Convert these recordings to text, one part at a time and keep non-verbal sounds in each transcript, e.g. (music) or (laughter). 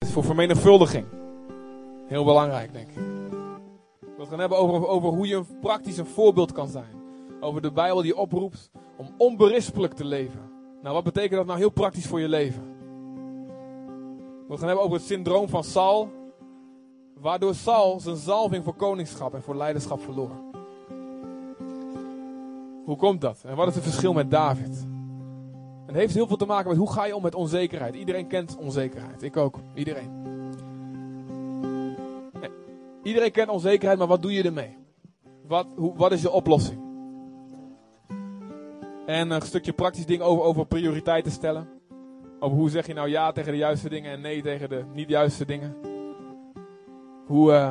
Het voor vermenigvuldiging. Heel belangrijk, denk ik. We het gaan hebben over, over hoe je een praktisch een voorbeeld kan zijn. Over de Bijbel die oproept om onberispelijk te leven. Nou, wat betekent dat nou heel praktisch voor je leven? We gaan hebben over het syndroom van Saul. Waardoor Saul zijn zalving voor koningschap en voor leiderschap verloor. Hoe komt dat? En wat is het verschil met David? Het heeft heel veel te maken met hoe ga je om met onzekerheid. Iedereen kent onzekerheid. Ik ook. Iedereen. Iedereen kent onzekerheid, maar wat doe je ermee? Wat, hoe, wat is je oplossing? En een stukje praktisch ding over, over prioriteiten stellen. Over hoe zeg je nou ja tegen de juiste dingen en nee tegen de niet juiste dingen. Hoe, uh,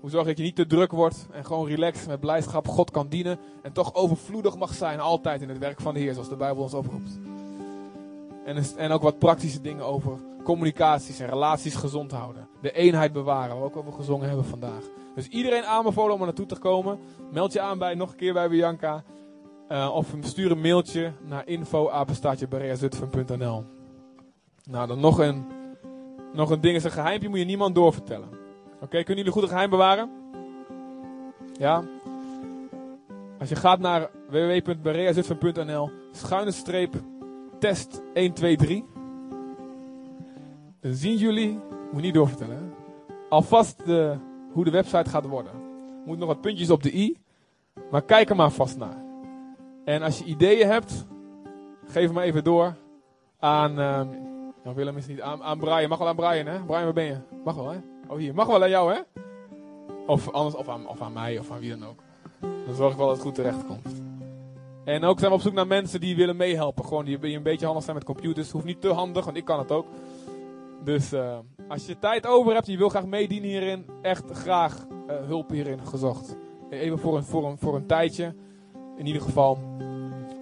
hoe zorg dat je niet te druk wordt en gewoon relaxed met blijdschap God kan dienen. En toch overvloedig mag zijn altijd in het werk van de Heer, zoals de Bijbel ons oproept. En, en ook wat praktische dingen over communicaties en relaties gezond houden. De eenheid bewaren, waar we ook over gezongen hebben vandaag. Dus iedereen aanbevolen om er naartoe te komen. Meld je aan bij, nog een keer bij Bianca. Uh, of stuur een mailtje naar info.bereazutphen.nl Nou, dan nog een, nog een ding. is een geheimpje, moet je niemand doorvertellen. Oké, kunnen jullie goed een geheim bewaren? Ja? Als je gaat naar www.bereazutphen.nl schuine streep test 1, 2, 3. Dan zien jullie, moet niet doorvertellen, alvast hoe de website gaat worden. Moet nog wat puntjes op de i, maar kijk er maar vast naar. En als je ideeën hebt, geef hem even door aan, nou Willem is niet, aan, aan Brian. Mag wel aan Brian, hè? Brian, waar ben je? Mag wel, hè? Oh, hier. Mag wel aan jou, hè? Of anders, of aan, of aan mij, of aan wie dan ook. Dan zorg ik wel dat het goed terecht komt. En ook zijn we op zoek naar mensen die willen meehelpen. Gewoon die een beetje handig zijn met computers. Hoeft niet te handig, want ik kan het ook. Dus uh, als je tijd over hebt en je wil graag meedienen hierin, echt graag uh, hulp hierin gezocht. Even voor een, voor, een, voor een tijdje, in ieder geval.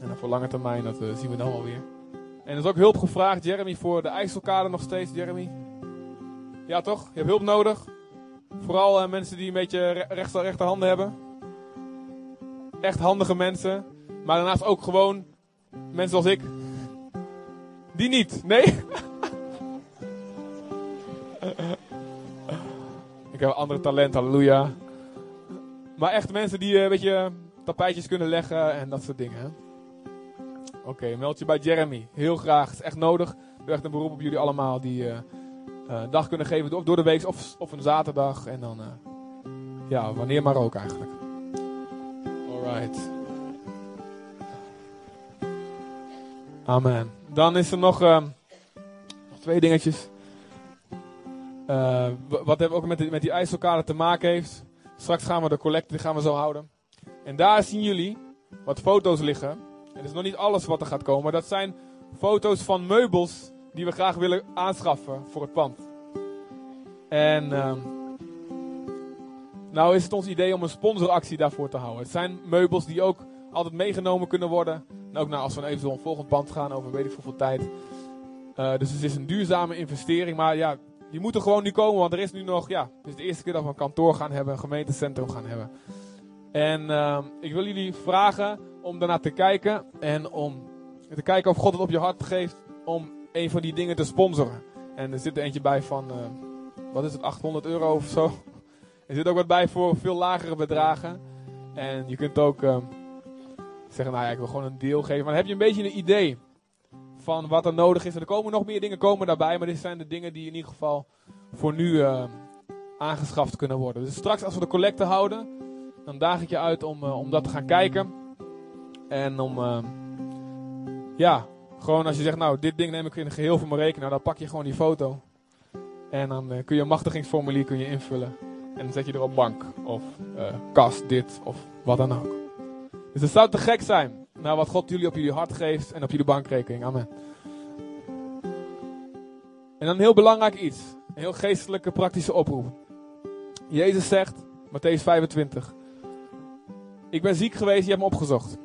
En dan voor lange termijn, dat uh, zien we dan alweer. En er is ook hulp gevraagd, Jeremy, voor de IJsselkade nog steeds, Jeremy. Ja toch? Je hebt hulp nodig. Vooral mensen die een beetje rechter, rechterhanden hebben. Echt handige mensen. Maar daarnaast ook gewoon mensen als ik. Die niet, nee? (laughs) ik heb andere talent, halleluja. Maar echt mensen die een beetje tapijtjes kunnen leggen en dat soort dingen. Oké, meld je bij Jeremy. Heel graag. Het is echt nodig. Ik heb echt een beroep op jullie allemaal die uh, dag kunnen geven. Door, door de week of, of een zaterdag. En dan, ja, wanneer maar ook eigenlijk. Alright. Amen. Dan is er nog, uh, nog twee dingetjes. Uh, wat ook met, die, met die te maken heeft. Straks gaan we de collecte, gaan we zo houden. En daar zien jullie wat foto's liggen. En dat is nog niet alles wat er gaat komen. Dat zijn foto's van meubels die we graag willen aanschaffen voor het pand. En uh, nou is het ons idee om een sponsoractie daarvoor te houden. Het zijn meubels die ook altijd meegenomen kunnen worden. En ook nou, als we eventueel een volgend pand gaan over weet ik hoeveel tijd. Uh, dus het is een duurzame investering. Maar ja, die moeten gewoon nu komen. Want er is nu nog, ja, het is de eerste keer dat we een kantoor gaan hebben. Een gemeentecentrum gaan hebben. En uh, ik wil jullie vragen om daarna te kijken. En om te kijken of God het op je hart geeft om een van die dingen te sponsoren. En er zit er eentje bij van, uh, wat is het, 800 euro of zo. (laughs) Er zit ook wat bij voor veel lagere bedragen. En je kunt ook uh, zeggen, nou ja, ik wil gewoon een deel geven. Maar dan heb je een beetje een idee van wat er nodig is. En er komen nog meer dingen komen daarbij. Maar dit zijn de dingen die in ieder geval voor nu uh, aangeschaft kunnen worden. Dus straks als we de collecte houden, dan daag ik je uit om, uh, om dat te gaan kijken. En om, uh, ja, gewoon als je zegt, nou, dit ding neem ik in het geheel voor mijn rekening. Nou, dan pak je gewoon die foto. En dan kun je een machtigingsformulier kun je invullen. En dan zet je er op bank. Of kast, dit, of wat dan ook. Dus het zou te gek zijn. Nou, wat God jullie op jullie hart geeft en op jullie bankrekening. Amen. En dan een heel belangrijk iets. Een heel geestelijke, praktische oproep. Jezus zegt, Matthäus 25. Ik ben ziek geweest, je hebt me opgezocht.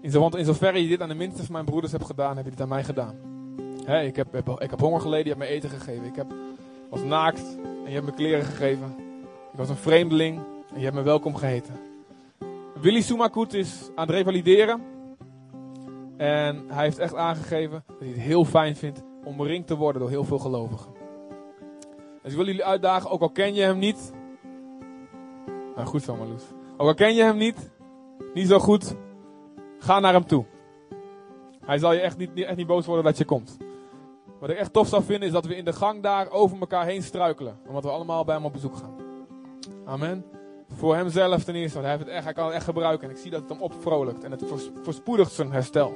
In want in zoverre je dit aan de minste van mijn broeders hebt gedaan, heb je dit aan mij gedaan. Ik, heb, ik heb honger geleden, je hebt me eten gegeven. Ik heb, was naakt en je hebt me kleren gegeven. Ik was een vreemdeling en je hebt me welkom geheten. Willy Sumakut is aan het revalideren. En hij heeft echt aangegeven dat hij het heel fijn vindt omringd te worden door heel veel gelovigen. Dus ik wil jullie uitdagen, ook al ken je hem niet. Nou, goed zo, Marloes. Ook al ken je hem niet, niet zo goed, ga naar hem toe. Hij zal je echt niet, echt niet boos worden dat je komt. Wat ik echt tof zou vinden is dat we in de gang daar over elkaar heen struikelen. Omdat we allemaal bij hem op bezoek gaan. Amen. Voor hemzelf ten eerste, want hij, heeft het echt, hij kan het echt gebruiken. En ik zie dat het hem opvrolijkt en het voorspoedigt zijn herstel.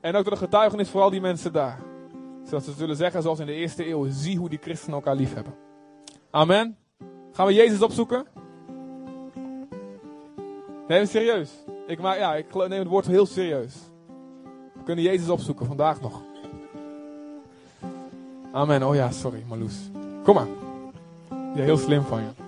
En ook door de getuigenis voor al die mensen daar. Zodat ze zullen zeggen, zoals in de eerste eeuw, zie hoe die christenen elkaar lief hebben. Amen. Gaan we Jezus opzoeken? Nee, serieus. Ik, ja, ik neem het woord heel serieus. We kunnen Jezus opzoeken, vandaag nog. Amen. Oh ja, sorry, Marloes. Kom maar. Ja, heel slim van je.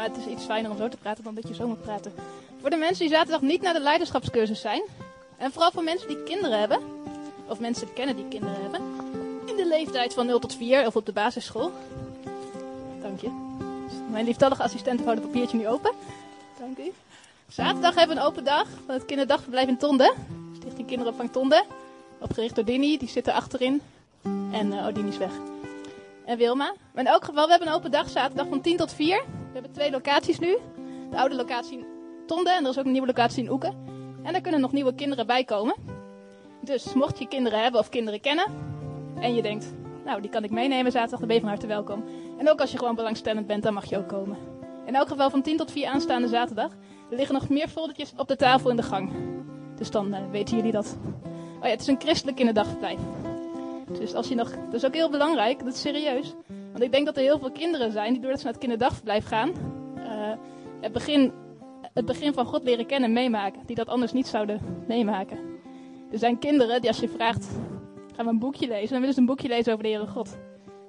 Maar het is iets fijner om zo te praten dan dat je zo moet praten. Voor de mensen die zaterdag niet naar de leiderschapscursus zijn. En vooral voor mensen die kinderen hebben. Of mensen kennen die kinderen hebben. In de leeftijd van 0 tot 4 of op de basisschool. Dank je. Mijn lieftallige assistent houdt het papiertje nu open. Dank u. Zaterdag hebben we een open dag van het kinderdagverblijf in Tonde. Stichting Kinderopvang Tonde. Opgericht door Dini, die zit er achterin. En uh, Odini is weg. En Wilma. Maar in elk geval, we hebben een open dag zaterdag van 10 tot 4. We hebben twee locaties nu. De oude locatie in Tonde en er is ook een nieuwe locatie in Oeken. En er kunnen nog nieuwe kinderen bij komen. Dus mocht je kinderen hebben of kinderen kennen en je denkt, nou die kan ik meenemen zaterdag, dan ben je van harte welkom. En ook als je gewoon belangstellend bent, dan mag je ook komen. In elk geval van 10 tot 4 aanstaande zaterdag. Er liggen nog meer foldertjes op de tafel in de gang. Dus dan uh, weten jullie dat. Oh ja, het is een christelijk kinderdagverblijf. Dus als je nog, dat is ook heel belangrijk, dat is serieus. Want ik denk dat er heel veel kinderen zijn die doordat ze naar het kinderdagverblijf gaan, uh, het, begin, het begin van God leren kennen meemaken. Die dat anders niet zouden meemaken. Er zijn kinderen die als je vraagt, gaan we een boekje lezen, dan willen ze een boekje lezen over de Heere God.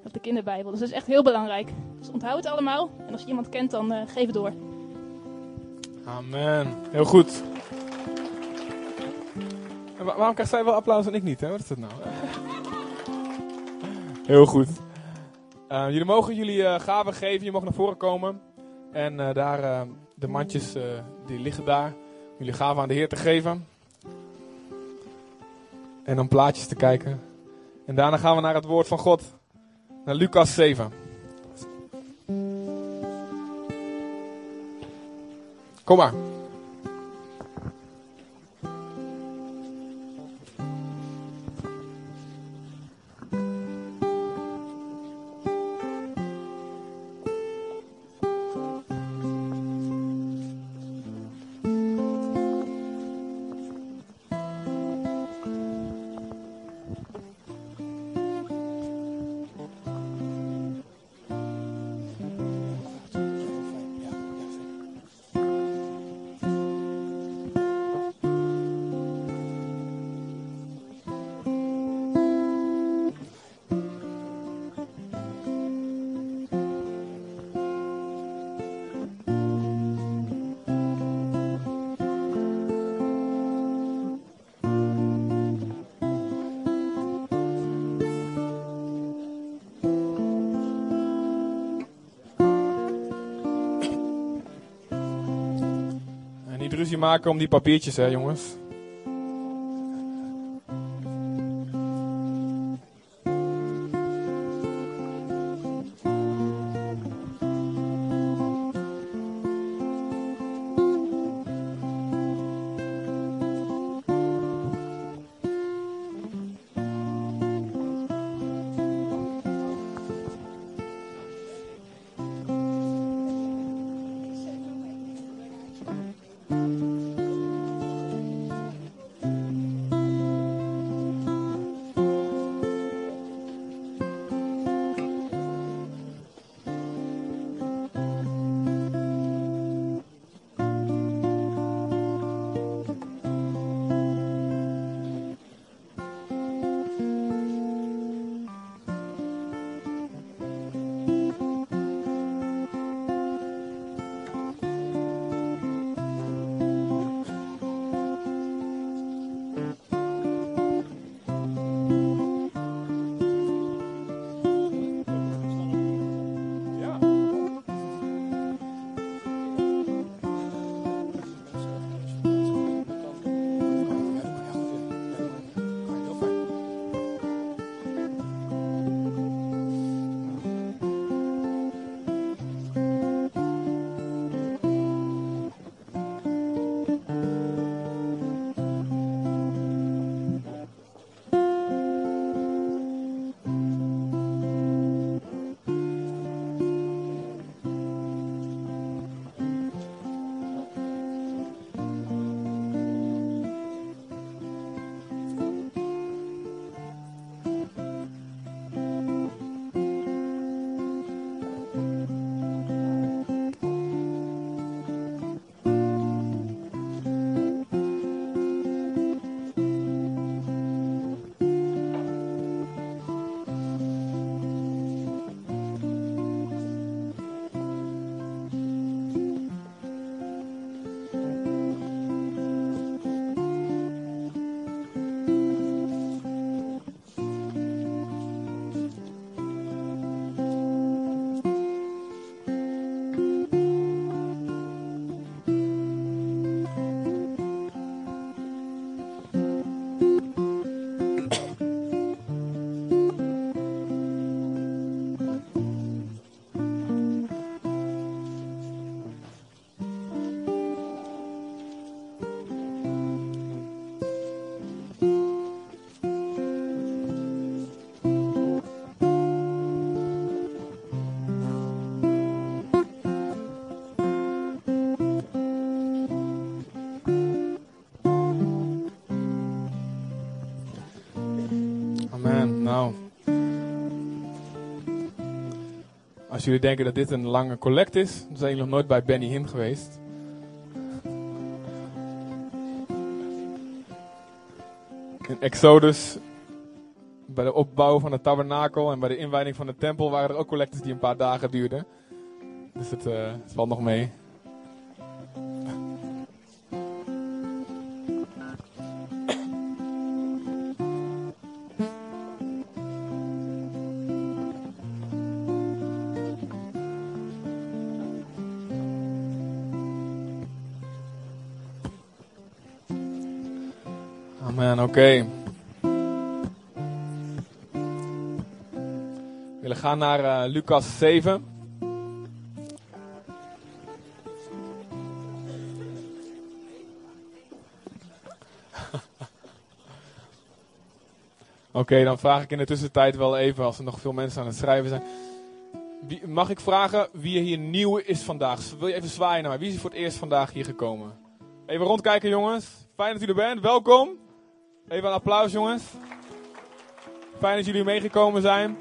Op de kinderbijbel. Dus dat is echt heel belangrijk. Dus onthoud het allemaal. En als je iemand kent, dan uh, geef het door. Amen. Heel goed. Waarom krijgt zij wel applaus en ik niet? Hè? Wat is dat nou? Heel goed. Uh, jullie mogen jullie uh, gaven geven. Je mag naar voren komen. En uh, daar, de mandjes, die liggen daar. Jullie gaven aan de Heer te geven. En om plaatjes te kijken. En daarna gaan we naar het woord van God. Naar Lucas 7. Kom maar. Maken om die papiertjes, hè, jongens. Nou. Als jullie denken dat dit een lange collect is, dan zijn jullie nog nooit bij Benny Hinn geweest. In Exodus, bij de opbouw van de tabernakel en bij de inwijding van de tempel, waren er ook collectes die een paar dagen duurden. Dus het, uh, het valt nog mee. Okay. We willen gaan naar uh, Lucas 7. (laughs) Oké, dan vraag ik in de tussentijd wel even, als er nog veel mensen aan het schrijven zijn. Mag ik vragen wie hier nieuw is vandaag? Wil je even zwaaien naar mij? Wie is voor het eerst vandaag hier gekomen? Even rondkijken jongens. Fijn dat u er bent. Welkom. Even een applaus jongens. Fijn dat jullie meegekomen zijn.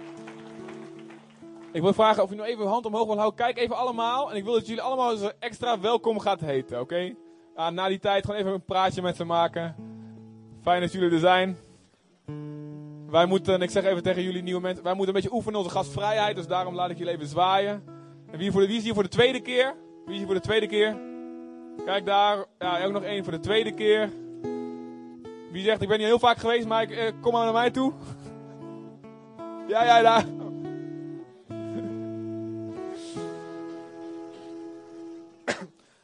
Ik wil vragen of u nog even uw hand omhoog wil houden. Kijk even allemaal. En ik wil dat jullie allemaal extra welkom gaat heten, oké? Okay? na die tijd gewoon even een praatje met ze maken. Fijn dat jullie er zijn. Wij moeten, ik zeg even tegen jullie nieuwe mensen, wij moeten een beetje oefenen onze gastvrijheid. Dus daarom laat ik jullie even zwaaien. En wie, voor de, wie is hier voor de tweede keer? Wie is hier voor de tweede keer? Kijk daar. Ja, ook nog één voor de tweede keer. Wie zegt, ik ben hier heel vaak geweest, maar ik, eh, kom maar naar mij toe. Ja, ja, daar.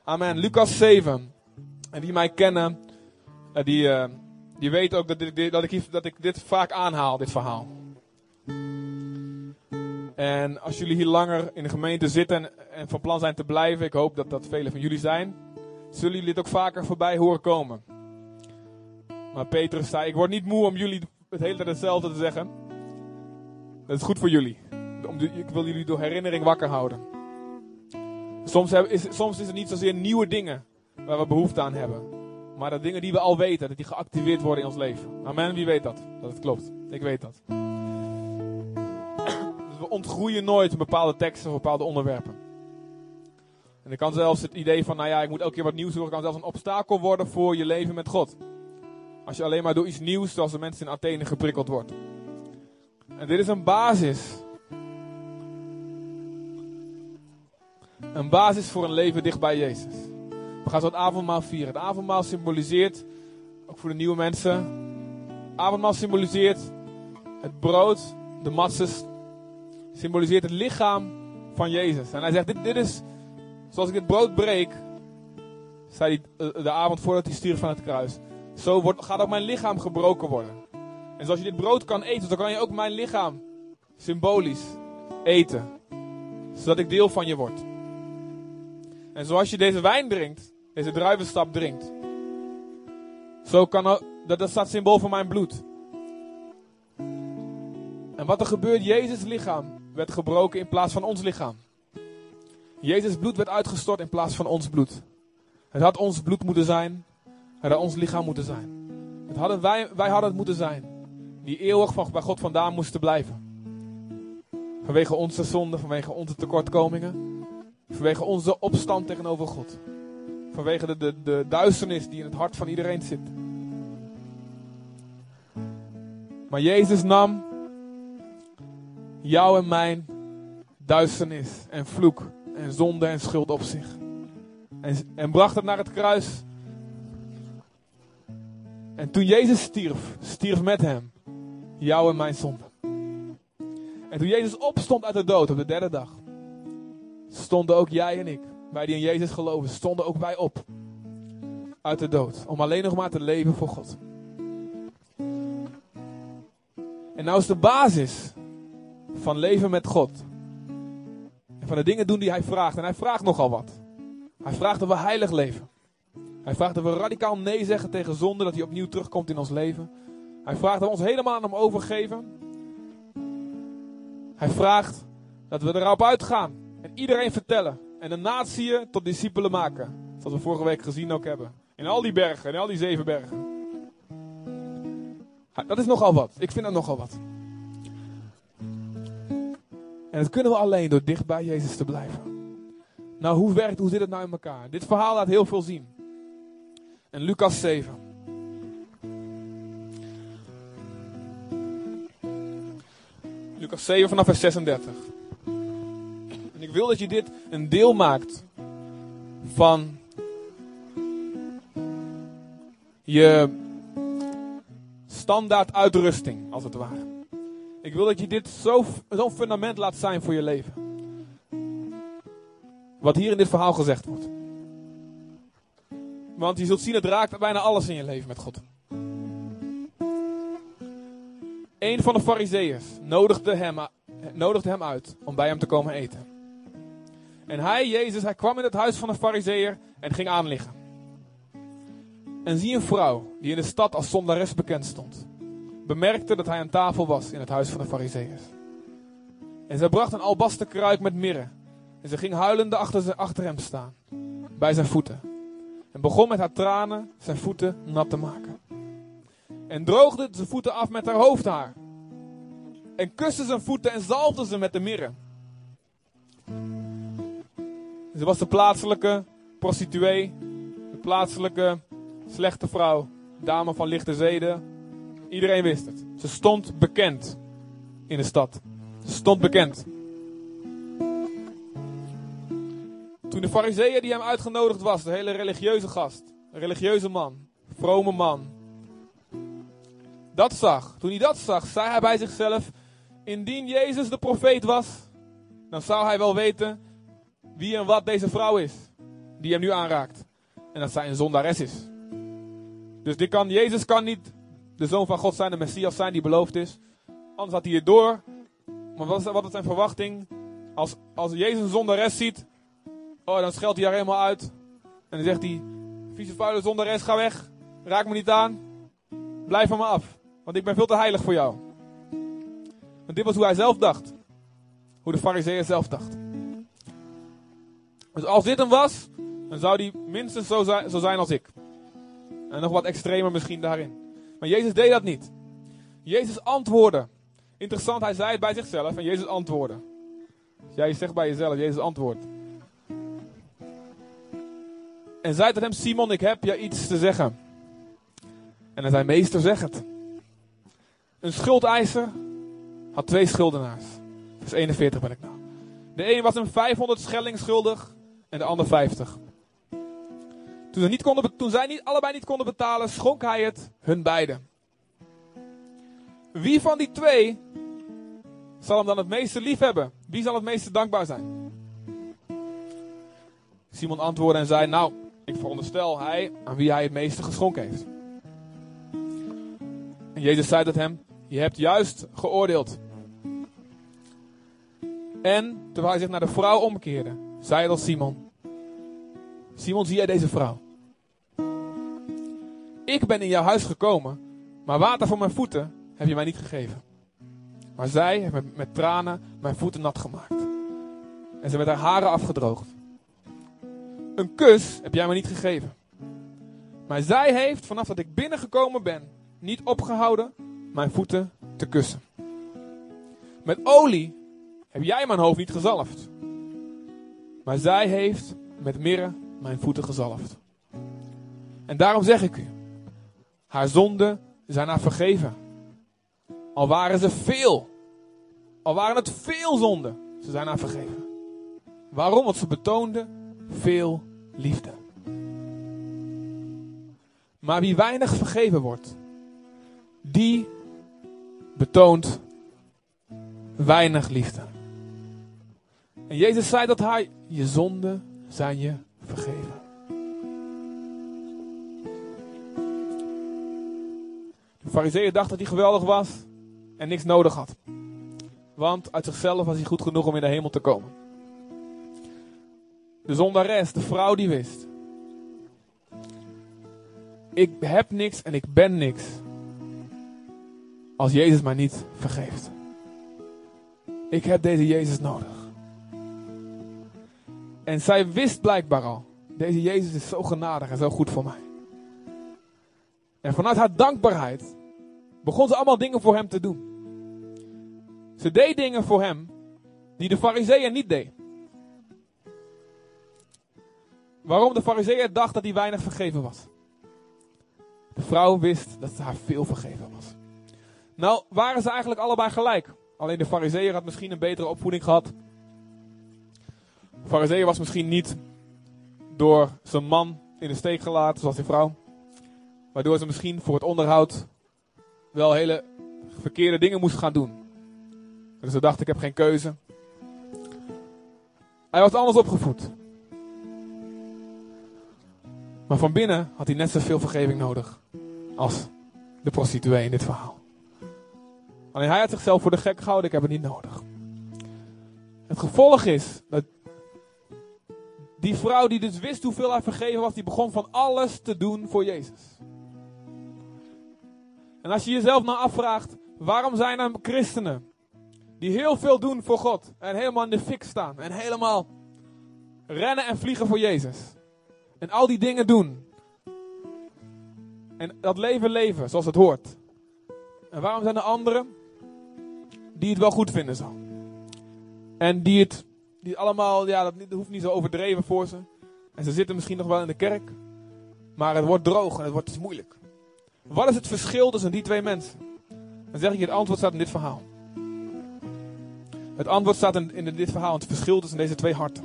Amen. Lucas 7. En die mij kennen, uh, die, uh, die weten ook dat, dit, dat, ik, dat ik dit vaak aanhaal, dit verhaal. En als jullie hier langer in de gemeente zitten en, en van plan zijn te blijven, ik hoop dat dat velen van jullie zijn, zullen jullie dit ook vaker voorbij horen komen. Maar Petrus zei, ik word niet moe om jullie het hele tijd hetzelfde te zeggen. Dat is goed voor jullie. Ik wil jullie door herinnering wakker houden. Soms, is, soms is het niet zozeer nieuwe dingen waar we behoefte aan hebben. Maar dat dingen die we al weten, dat die geactiveerd worden in ons leven. Amen, wie weet dat? Dat het klopt. Ik weet dat. Dus we ontgroeien nooit bepaalde teksten of bepaalde onderwerpen. En dan kan zelfs het idee van, nou ja, ik moet elke keer wat nieuws doen, kan zelfs een obstakel worden voor je leven met God. Als je alleen maar door iets nieuws, zoals de mensen in Athene, geprikkeld wordt. En dit is een basis. Een basis voor een leven dicht bij Jezus. We gaan zo het avondmaal vieren. Het avondmaal symboliseert, ook voor de nieuwe mensen. Het avondmaal symboliseert het brood, de masses. Symboliseert het lichaam van Jezus. En hij zegt, dit, dit is, zoals ik dit brood breek, zei hij de avond voordat hij stierf van het kruis. Zo wordt, gaat ook mijn lichaam gebroken worden. En zoals je dit brood kan eten, dan kan je ook mijn lichaam symbolisch eten. Zodat ik deel van je word. En zoals je deze wijn drinkt, deze druivenstap drinkt. Zo kan dat, dat staat symbool voor mijn bloed. En wat er gebeurt, Jezus lichaam werd gebroken in plaats van ons lichaam. Jezus bloed werd uitgestort in plaats van ons bloed. Het had ons bloed moeten zijn. Had ons lichaam moeten zijn. Het hadden wij, wij hadden het moeten zijn. Die eeuwig van, bij God vandaan moesten blijven. Vanwege onze zonden, vanwege onze tekortkomingen. Vanwege onze opstand tegenover God. Vanwege de, de, de duisternis die in het hart van iedereen zit. Maar Jezus nam jou en mijn duisternis en vloek en zonde en schuld op zich. En, en bracht het naar het kruis. En toen Jezus stierf, stierf met hem jou en mijn zonde. En toen Jezus opstond uit de dood op de derde dag, stonden ook jij en ik, wij die in Jezus geloven, stonden ook wij op uit de dood. Om alleen nog maar te leven voor God. En nou is de basis van leven met God. En van de dingen doen die hij vraagt. En hij vraagt nogal wat. Hij vraagt dat we heilig leven. Hij vraagt dat we radicaal nee zeggen tegen zonde, dat hij opnieuw terugkomt in ons leven. Hij vraagt dat we ons helemaal aan hem overgeven. Hij vraagt dat we erop uitgaan en iedereen vertellen. En de natie tot discipelen maken. Zoals we vorige week gezien ook hebben. In al die bergen, in al die zeven bergen. Dat is nogal wat. Ik vind dat nogal wat. En dat kunnen we alleen door dicht bij Jezus te blijven. Nou, hoe werkt, hoe zit het nou in elkaar? Dit verhaal laat heel veel zien. En Lucas 7. Lucas 7 vanaf vers 36. En ik wil dat je dit een deel maakt van je standaard uitrusting, als het ware. Ik wil dat je dit zo'n zo fundament laat zijn voor je leven. Wat hier in dit verhaal gezegd wordt. Want je zult zien, het raakt bijna alles in je leven met God. Een van de fariseeërs nodigde hem, nodigde hem uit om bij hem te komen eten. En hij, Jezus, hij kwam in het huis van een fariseeër en ging aanliggen. En zie een vrouw die in de stad als zondares bekend stond. Bemerkte dat hij aan tafel was in het huis van de fariseeërs. En zij bracht een albasten kruik met mirre. En ze ging huilende achter, achter hem staan, bij zijn voeten. En begon met haar tranen zijn voeten nat te maken. En droogde zijn voeten af met haar hoofdhaar. En kuste zijn voeten en zalfde ze met de mirre. Ze was de plaatselijke prostituee, de plaatselijke slechte vrouw, dame van lichte zeden. Iedereen wist het. Ze stond bekend in de stad. Ze stond bekend. Toen de fariseeën die hem uitgenodigd was, de hele religieuze gast, een religieuze man, vrome man, dat zag, toen hij dat zag, zei hij bij zichzelf, indien Jezus de profeet was, dan zou hij wel weten wie en wat deze vrouw is, die hem nu aanraakt. En dat zij een zondares is. Dus dit kan, Jezus kan niet de Zoon van God zijn, de Messias zijn die beloofd is. Anders had hij het door. Maar wat is, wat is zijn verwachting? Als, als Jezus een zondares ziet, oh, dan scheldt hij haar helemaal uit. En dan zegt hij, vieze vuile zondares, ga weg. Raak me niet aan. Blijf van me af. Want ik ben veel te heilig voor jou. Want dit was hoe hij zelf dacht. Hoe de fariseeën zelf dacht. Dus als dit hem was, dan zou hij minstens zo zijn, zo zijn als ik. En nog wat extremer misschien daarin. Maar Jezus deed dat niet. Jezus antwoordde. Interessant, hij zei het bij zichzelf en Jezus antwoordde. Dus jij zegt bij jezelf, Jezus antwoordt. En zei tot hem, Simon, ik heb je iets te zeggen. En hij zei, meester, zeg het. Een schuldeiser had twee schuldenaars. Vers 41 ben ik nou. De een was hem 500 schelling schuldig en de ander 50. Toen, ze niet konden, toen zij niet, allebei niet konden betalen, schonk hij het hun beiden. Wie van die twee zal hem dan het meeste lief hebben? Wie zal het meeste dankbaar zijn? Simon antwoordde en zei: Nou, ik veronderstel hij aan wie hij het meeste geschonken heeft. En Jezus zei tot hem: Je hebt juist geoordeeld. En terwijl hij zich naar de vrouw omkeerde, zei hij tot Simon: Simon, zie jij deze vrouw? Ik ben in jouw huis gekomen, maar water voor mijn voeten heb je mij niet gegeven. Maar zij heeft met, tranen mijn voeten nat gemaakt. En ze met haar haren afgedroogd. Een kus heb jij me niet gegeven. Maar zij heeft, vanaf dat ik binnengekomen ben, niet opgehouden mijn voeten te kussen. Met olie heb jij mijn hoofd niet gezalfd. Maar zij heeft met mirre mijn voeten gezalfd. En daarom zeg ik u, haar zonden zijn haar vergeven. Al waren ze veel. Al waren het veel zonden. Ze zijn haar vergeven. Waarom? Want ze betoonde veel liefde. Maar wie weinig vergeven wordt, die betoont weinig liefde. En Jezus zei dat hij, je zonden zijn je vergeven. De fariseeën dacht dat hij geweldig was en niks nodig had. Want uit zichzelf was hij goed genoeg om in de hemel te komen. De zondares, de vrouw die wist. Ik heb niks en ik ben niks. Als Jezus mij niet vergeeft. Ik heb deze Jezus nodig. En zij wist blijkbaar al. Deze Jezus is zo genadig en zo goed voor mij. En vanuit haar dankbaarheid begon ze allemaal dingen voor hem te doen. Ze deed dingen voor hem die de fariseeën niet deed. Waarom de fariseeën dacht dat hij weinig vergeven was. De vrouw wist dat haar veel vergeven was. Nou, waren ze eigenlijk allebei gelijk. Alleen de fariseeën had misschien een betere opvoeding gehad. De fariseeën was misschien niet door zijn man in de steek gelaten, zoals die vrouw. Waardoor ze misschien voor het onderhoud wel hele verkeerde dingen moest gaan doen. Dus ze dacht, ik heb geen keuze. Hij was anders opgevoed. Maar van binnen had hij net zoveel vergeving nodig als de prostituee in dit verhaal. Alleen hij had zichzelf voor de gek gehouden, ik heb het niet nodig. Het gevolg is dat die vrouw die dus wist hoeveel hij vergeven was, die begon van alles te doen voor Jezus. En als je jezelf nou afvraagt, waarom zijn er christenen die heel veel doen voor God en helemaal in de fik staan en helemaal rennen en vliegen voor Jezus. En al die dingen doen. En dat leven leven zoals het hoort. En waarom zijn er anderen die het wel goed vinden zo? En die het die allemaal, ja, dat hoeft niet zo overdreven voor ze. En ze zitten misschien nog wel in de kerk. Maar het wordt droog en het wordt moeilijk. Wat is het verschil tussen die twee mensen? Dan zeg ik je, het antwoord staat in dit verhaal. Het antwoord staat in, in dit verhaal, het verschil tussen deze twee harten.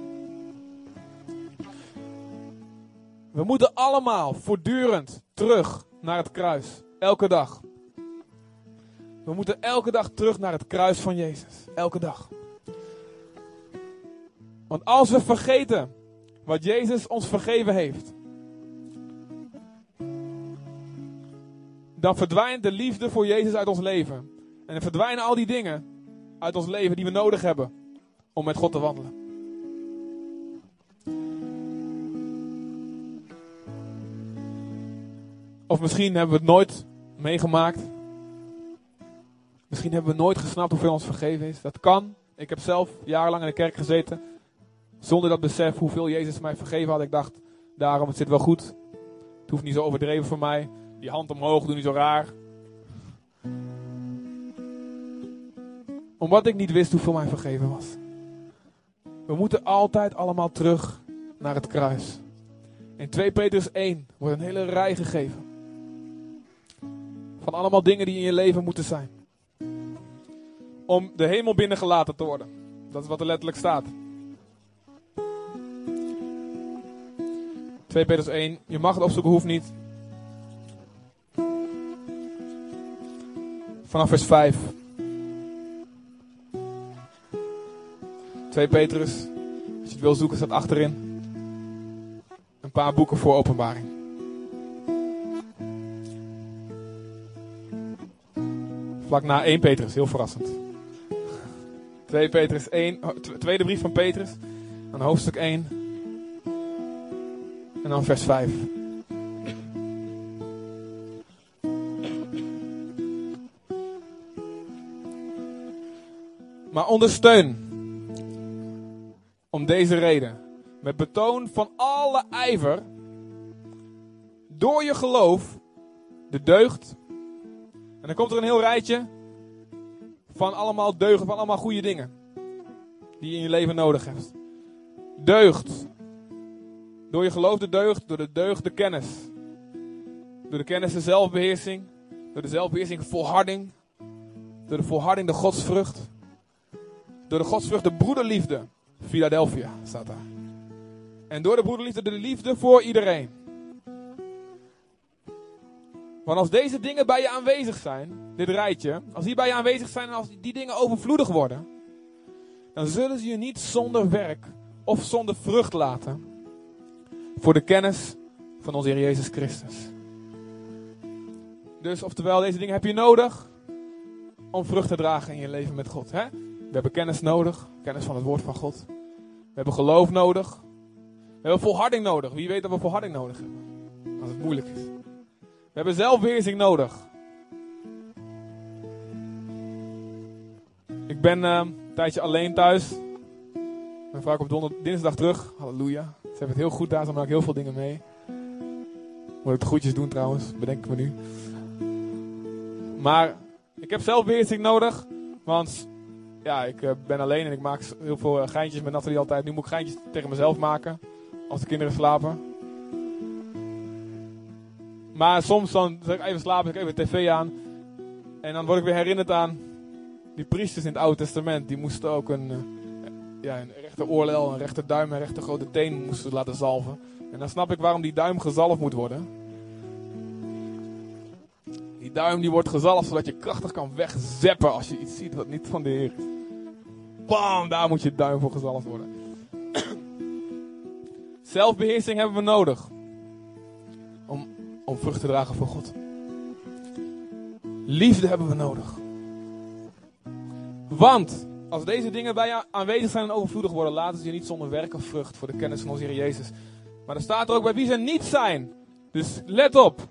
We moeten allemaal voortdurend terug naar het kruis. Elke dag. We moeten elke dag terug naar het kruis van Jezus. Elke dag. Want als we vergeten wat Jezus ons vergeven heeft, dan verdwijnt de liefde voor Jezus uit ons leven. En dan verdwijnen al die dingen uit ons leven die we nodig hebben om met God te wandelen. Of misschien hebben we het nooit meegemaakt. Misschien hebben we nooit gesnapt hoeveel ons vergeven is. Dat kan. Ik heb zelf jarenlang in de kerk gezeten. Zonder dat besef hoeveel Jezus mij vergeven had. Ik dacht, daarom, het zit wel goed. Het hoeft niet zo overdreven voor mij. Die hand omhoog, doe niet zo raar. Omdat ik niet wist hoeveel mij vergeven was. We moeten altijd allemaal terug naar het kruis. In 2 Petrus 1 wordt een hele rij gegeven. Van allemaal dingen die in je leven moeten zijn. Om de hemel binnengelaten te worden. Dat is wat er letterlijk staat. 2 Petrus 1. Je mag het opzoeken, hoeft niet. Vanaf vers 5. 2 Petrus. Als je het wil zoeken, staat achterin. Een paar boeken voor openbaring. Vlak na 1 Petrus, heel verrassend. 2 Petrus 1, tweede brief van Petrus, aan hoofdstuk 1. En dan vers 5. Maar ondersteun om deze reden met betoon van alle ijver door je geloof de deugd. En dan komt er een heel rijtje van allemaal deugen, van allemaal goede dingen die je in je leven nodig hebt. Deugd. Door je geloof de deugd, door de deugd de kennis. Door de kennis de zelfbeheersing, door de zelfbeheersing volharding, door de volharding de godsvrucht. Door de godsvrucht de broederliefde. Philadelphia staat daar. En door de broederliefde de liefde voor iedereen. Want als deze dingen bij je aanwezig zijn, dit rijtje, als die bij je aanwezig zijn en als die dingen overvloedig worden, dan zullen ze je niet zonder werk of zonder vrucht laten voor de kennis van onze Heer Jezus Christus. Dus oftewel, deze dingen heb je nodig om vrucht te dragen in je leven met God. Hè? We hebben kennis nodig, kennis van het woord van God. We hebben geloof nodig. We hebben volharding nodig. Wie weet dat we volharding nodig hebben? Als het moeilijk is. We hebben zelfbeheersing nodig. Ik ben uh, een tijdje alleen thuis. Mijn vrouw komt donder, dinsdag terug. Halleluja. Ze hebben het heel goed daar, ze maken heel veel dingen mee. Moet ik de groetjes doen trouwens, bedenk ik me nu. Maar ik heb zelfbeheersing nodig, want ja, ik eh, ben alleen en ik maak heel veel eh, geintjes met Nathalie altijd. Nu moet ik geintjes tegen mezelf maken. Als de kinderen slapen. Maar soms dan zeg ik even slapen, zet ik even tv aan. En dan word ik weer herinnerd aan die priesters in het Oude Testament. Die moesten ook een, eh, ja, een rechter oorlel, een rechter duim en een rechter grote teen moesten laten zalven. En dan snap ik waarom die duim gezalfd moet worden. Die duim die wordt gezalfd zodat je krachtig kan wegzeppen als je iets ziet wat niet van de Heer is. Bam, daar moet je duim voor gezalfd worden. (coughs) Zelfbeheersing hebben we nodig. Om, vrucht te dragen voor God. Liefde hebben we nodig. Want als deze dingen bij je aanwezig zijn en overvloedig worden, laten ze je niet zonder werk of vrucht voor de kennis van onze Heer Jezus. Maar er staat er ook bij wie ze niet zijn. Dus let op.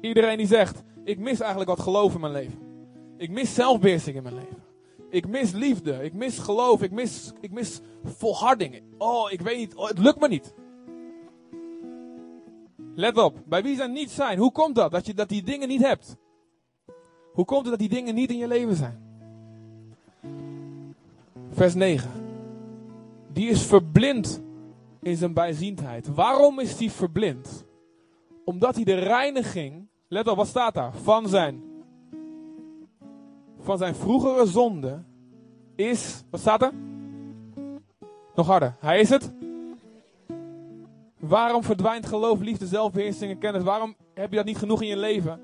Iedereen die zegt, ik mis eigenlijk wat geloof in mijn leven. Ik mis zelfbeheersing in mijn leven. Ik mis liefde. Ik mis geloof. Ik mis, ik mis volharding. Oh, ik weet niet. Oh, het lukt me niet. Let op. Bij wie ze niet zijn. Hoe komt dat? Dat je dat die dingen niet hebt. Hoe komt het dat die dingen niet in je leven zijn? Vers 9. Die is verblind in zijn bijziendheid. Waarom is die verblind? Omdat hij de reiniging, let op, wat staat daar? Van zijn, van zijn vroegere zonde is, wat staat er? Nog harder. Hij is het? Waarom verdwijnt geloof, liefde, zelfbeheersing en kennis? Waarom heb je dat niet genoeg in je leven?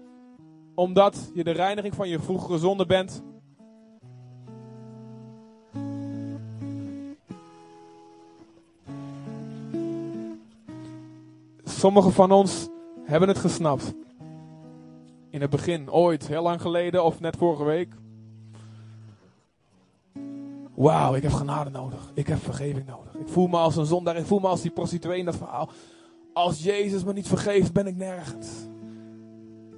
Omdat je de reiniging van je vroegere zonde bent. Sommigen van ons hebben het gesnapt. In het begin, ooit, heel lang geleden of net vorige week. Wauw, ik heb genade nodig. Ik heb vergeving nodig. Ik voel me als een zondaar. Ik voel me als die prostituee in dat verhaal. Als Jezus me niet vergeeft, ben ik nergens.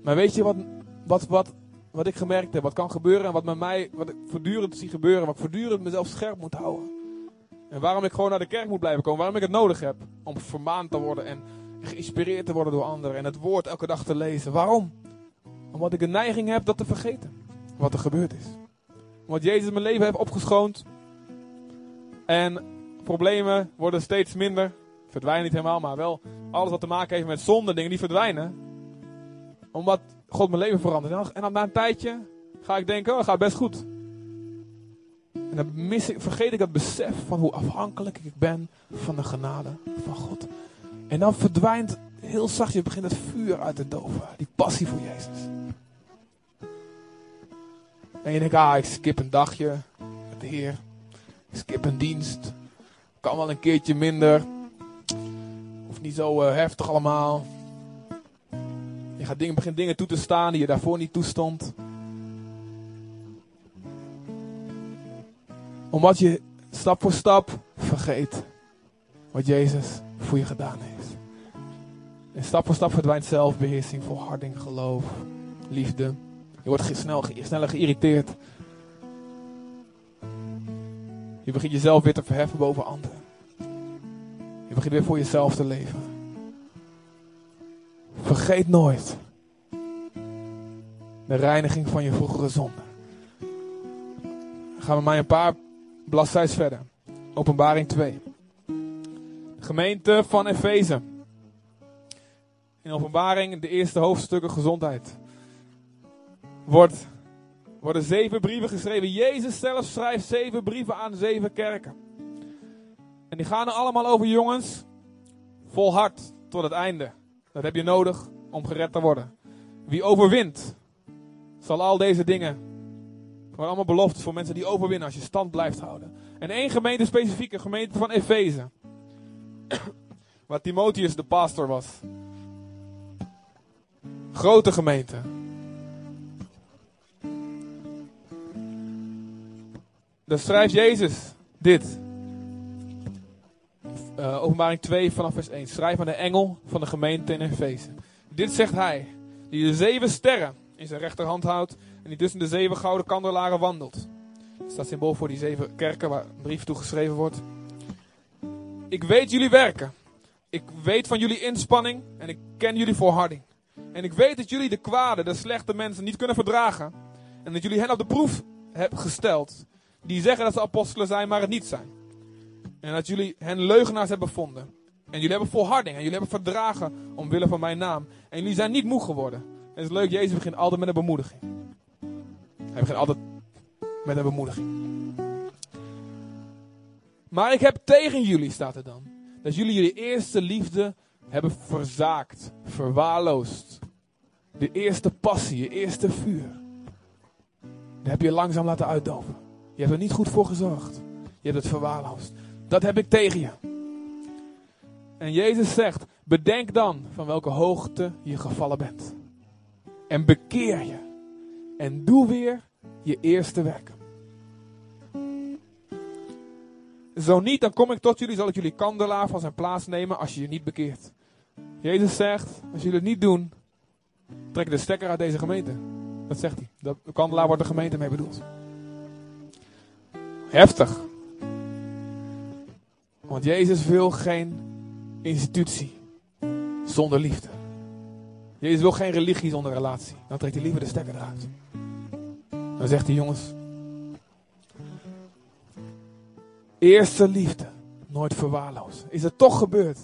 Maar weet je wat, wat, wat, wat ik gemerkt heb? Wat kan gebeuren en wat met mij, wat ik voortdurend zie gebeuren. Wat ik voortdurend mezelf scherp moet houden. En waarom ik gewoon naar de kerk moet blijven komen. Waarom ik het nodig heb. Om vermaand te worden en geïnspireerd te worden door anderen. En het woord elke dag te lezen. Waarom? Omdat ik een neiging heb dat te vergeten. Wat er gebeurd is. Omdat Jezus mijn leven heeft opgeschoond. En problemen worden steeds minder. Verdwijnen niet helemaal, maar wel alles wat te maken heeft met zonde, dingen die verdwijnen. Omdat God mijn leven verandert. En dan, na een tijdje ga ik denken, oh, het gaat best goed. En dan mis ik, vergeet ik dat besef van hoe afhankelijk ik ben van de genade van God. En dan verdwijnt heel zachtjes, begint het vuur uit te doven. Die passie voor Jezus. En je denkt, ah, ik skip een dagje met de Heer. Ik skip een dienst. Kan wel een keertje minder. Hoeft niet zo eh, heftig allemaal. Je gaat dingen, begint dingen toe te staan die je daarvoor niet toestond. Omdat je stap voor stap vergeet wat Jezus voor je gedaan heeft. En stap voor stap verdwijnt zelfbeheersing, volharding, geloof, liefde. Je wordt snel, sneller geïrriteerd. Je begint jezelf weer te verheffen boven anderen. Je begint weer voor jezelf te leven. Vergeet nooit de reiniging van je vroegere zonde. Gaan we maar een paar bladzijds verder. Openbaring 2. De gemeente van Efeze. In openbaring, de eerste hoofdstukken gezondheid. Worden zeven brieven geschreven. Jezus zelf schrijft zeven brieven aan zeven kerken. En die gaan er allemaal over jongens. Volhard tot het einde. Dat heb je nodig om gered te worden. Wie overwint, zal al deze dingen. Voor allemaal beloftes voor mensen die overwinnen als je stand blijft houden. En één gemeente specifiek, een gemeente van Efeze. Waar Timotheus de pastor was. Grote gemeente. Dan schrijft Jezus dit. Uh, openbaring 2 vanaf vers 1. Schrijf aan de engel van de gemeente in Efeze. Dit zegt hij, die de zeven sterren in zijn rechterhand houdt en die tussen de zeven gouden kandelaren wandelt. Dat staat symbool voor die zeven kerken waar een brief toe geschreven wordt. Ik weet jullie werken. Ik weet van jullie inspanning en ik ken jullie volharding. En ik weet dat jullie de kwade, de slechte mensen niet kunnen verdragen. En dat jullie hen op de proef hebben gesteld. Die zeggen dat ze apostelen zijn, maar het niet zijn. En dat jullie hen leugenaars hebben gevonden. En jullie hebben volharding en jullie hebben verdragen omwille van mijn naam. En jullie zijn niet moe geworden. En het is leuk, Jezus begint altijd met een bemoediging. Hij begint altijd met een bemoediging. Maar ik heb tegen jullie, staat er dan, dat jullie jullie eerste liefde hebben verzaakt, verwaarloosd. De eerste passie, je eerste vuur. Dat heb je langzaam laten uitdoven. Je hebt er niet goed voor gezorgd. Je hebt het verwaarloosd. Dat heb ik tegen je. En Jezus zegt, bedenk dan van welke hoogte je gevallen bent. En bekeer je. En doe weer je eerste werk. Zo niet, dan kom ik tot jullie, zal ik jullie kandelaar van zijn plaats nemen als je je niet bekeert. Jezus zegt, als jullie het niet doen, trek de stekker uit deze gemeente. Dat zegt hij. De kandelaar wordt de gemeente mee bedoeld. Heftig. Want Jezus wil geen institutie zonder liefde. Jezus wil geen religie zonder relatie. Dan trekt hij liever de stekker eruit. Dan zegt hij, jongens. Eerste liefde. Nooit verwaarloos. Is het toch gebeurd?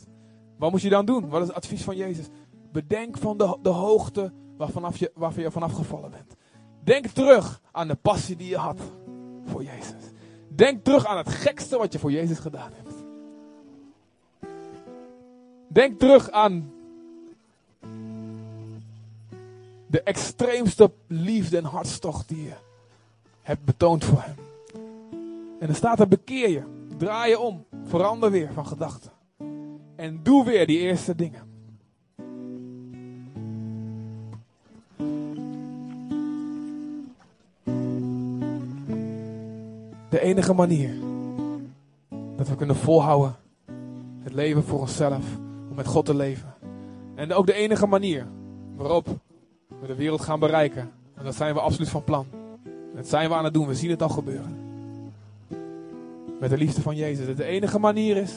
Wat moet je dan doen? Wat is het advies van Jezus? Bedenk van de, de hoogte waarvanaf je, waarvan je vanaf gevallen bent. Denk terug aan de passie die je had voor Jezus. Denk terug aan het gekste wat je voor Jezus gedaan hebt. Denk terug aan de extreemste liefde en hartstocht die je hebt betoond voor hem. En er staat er bekeer je, draai je om, verander weer van gedachten. En doe weer die eerste dingen. De enige manier dat we kunnen volhouden het leven voor onszelf om met God te leven. En ook de enige manier waarop we de wereld gaan bereiken. En dat zijn we absoluut van plan. Dat zijn we aan het doen. We zien het al gebeuren. Met de liefde van Jezus. De enige manier is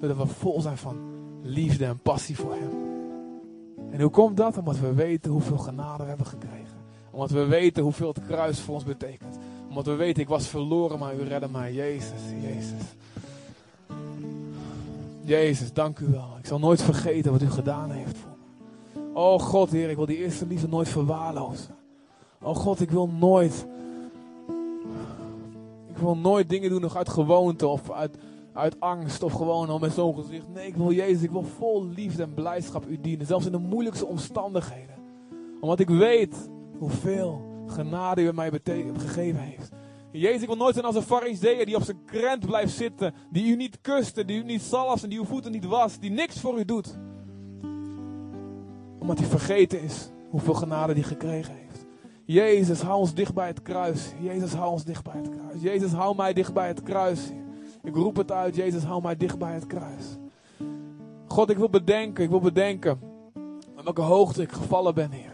dat we vol zijn van liefde en passie voor Hem. En hoe komt dat? Omdat we weten hoeveel genade we hebben gekregen. Omdat we weten hoeveel het kruis voor ons betekent. Omdat we weten, ik was verloren, maar u redde mij. Jezus, Jezus. Jezus, dank u wel. Ik zal nooit vergeten wat u gedaan heeft voor me. Oh God, Heer, ik wil die eerste liefde nooit verwaarlozen. Oh God, ik wil nooit. Ik wil nooit dingen doen nog uit gewoonte of uit, uit angst of gewoon al met zo'n gezicht. Nee, ik wil Jezus, ik wil vol liefde en blijdschap u dienen. Zelfs in de moeilijkste omstandigheden. Omdat ik weet hoeveel genade u mij gegeven heeft. Jezus, ik wil nooit zijn als een fariseer die op zijn krent blijft zitten. Die u niet kuste, die u niet zalft en die uw voeten niet was. Die niks voor u doet. Omdat hij vergeten is hoeveel genade hij gekregen heeft. Jezus, hou ons dicht bij het kruis. Jezus, hou ons dicht bij het kruis. Jezus, hou mij dicht bij het kruis. Ik roep het uit. Jezus, hou mij dicht bij het kruis. God, ik wil bedenken, ik wil bedenken aan welke hoogte ik gevallen ben, Heer.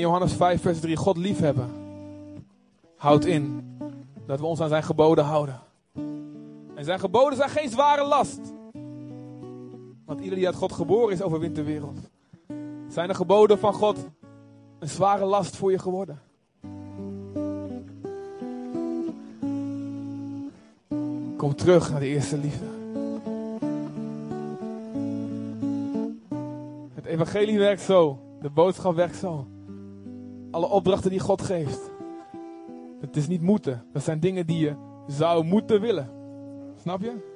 Johannes 5, vers 3, God liefhebben. Houdt in dat we ons aan zijn geboden houden. En zijn geboden zijn geen zware last. Want ieder die uit God geboren is, overwint de wereld. Zijn de geboden van God een zware last voor je geworden? Kom terug naar de eerste liefde. Het evangelie werkt zo. De boodschap werkt zo. Alle opdrachten die God geeft. Het is niet moeten. Dat zijn dingen die je zou moeten willen. Snap je?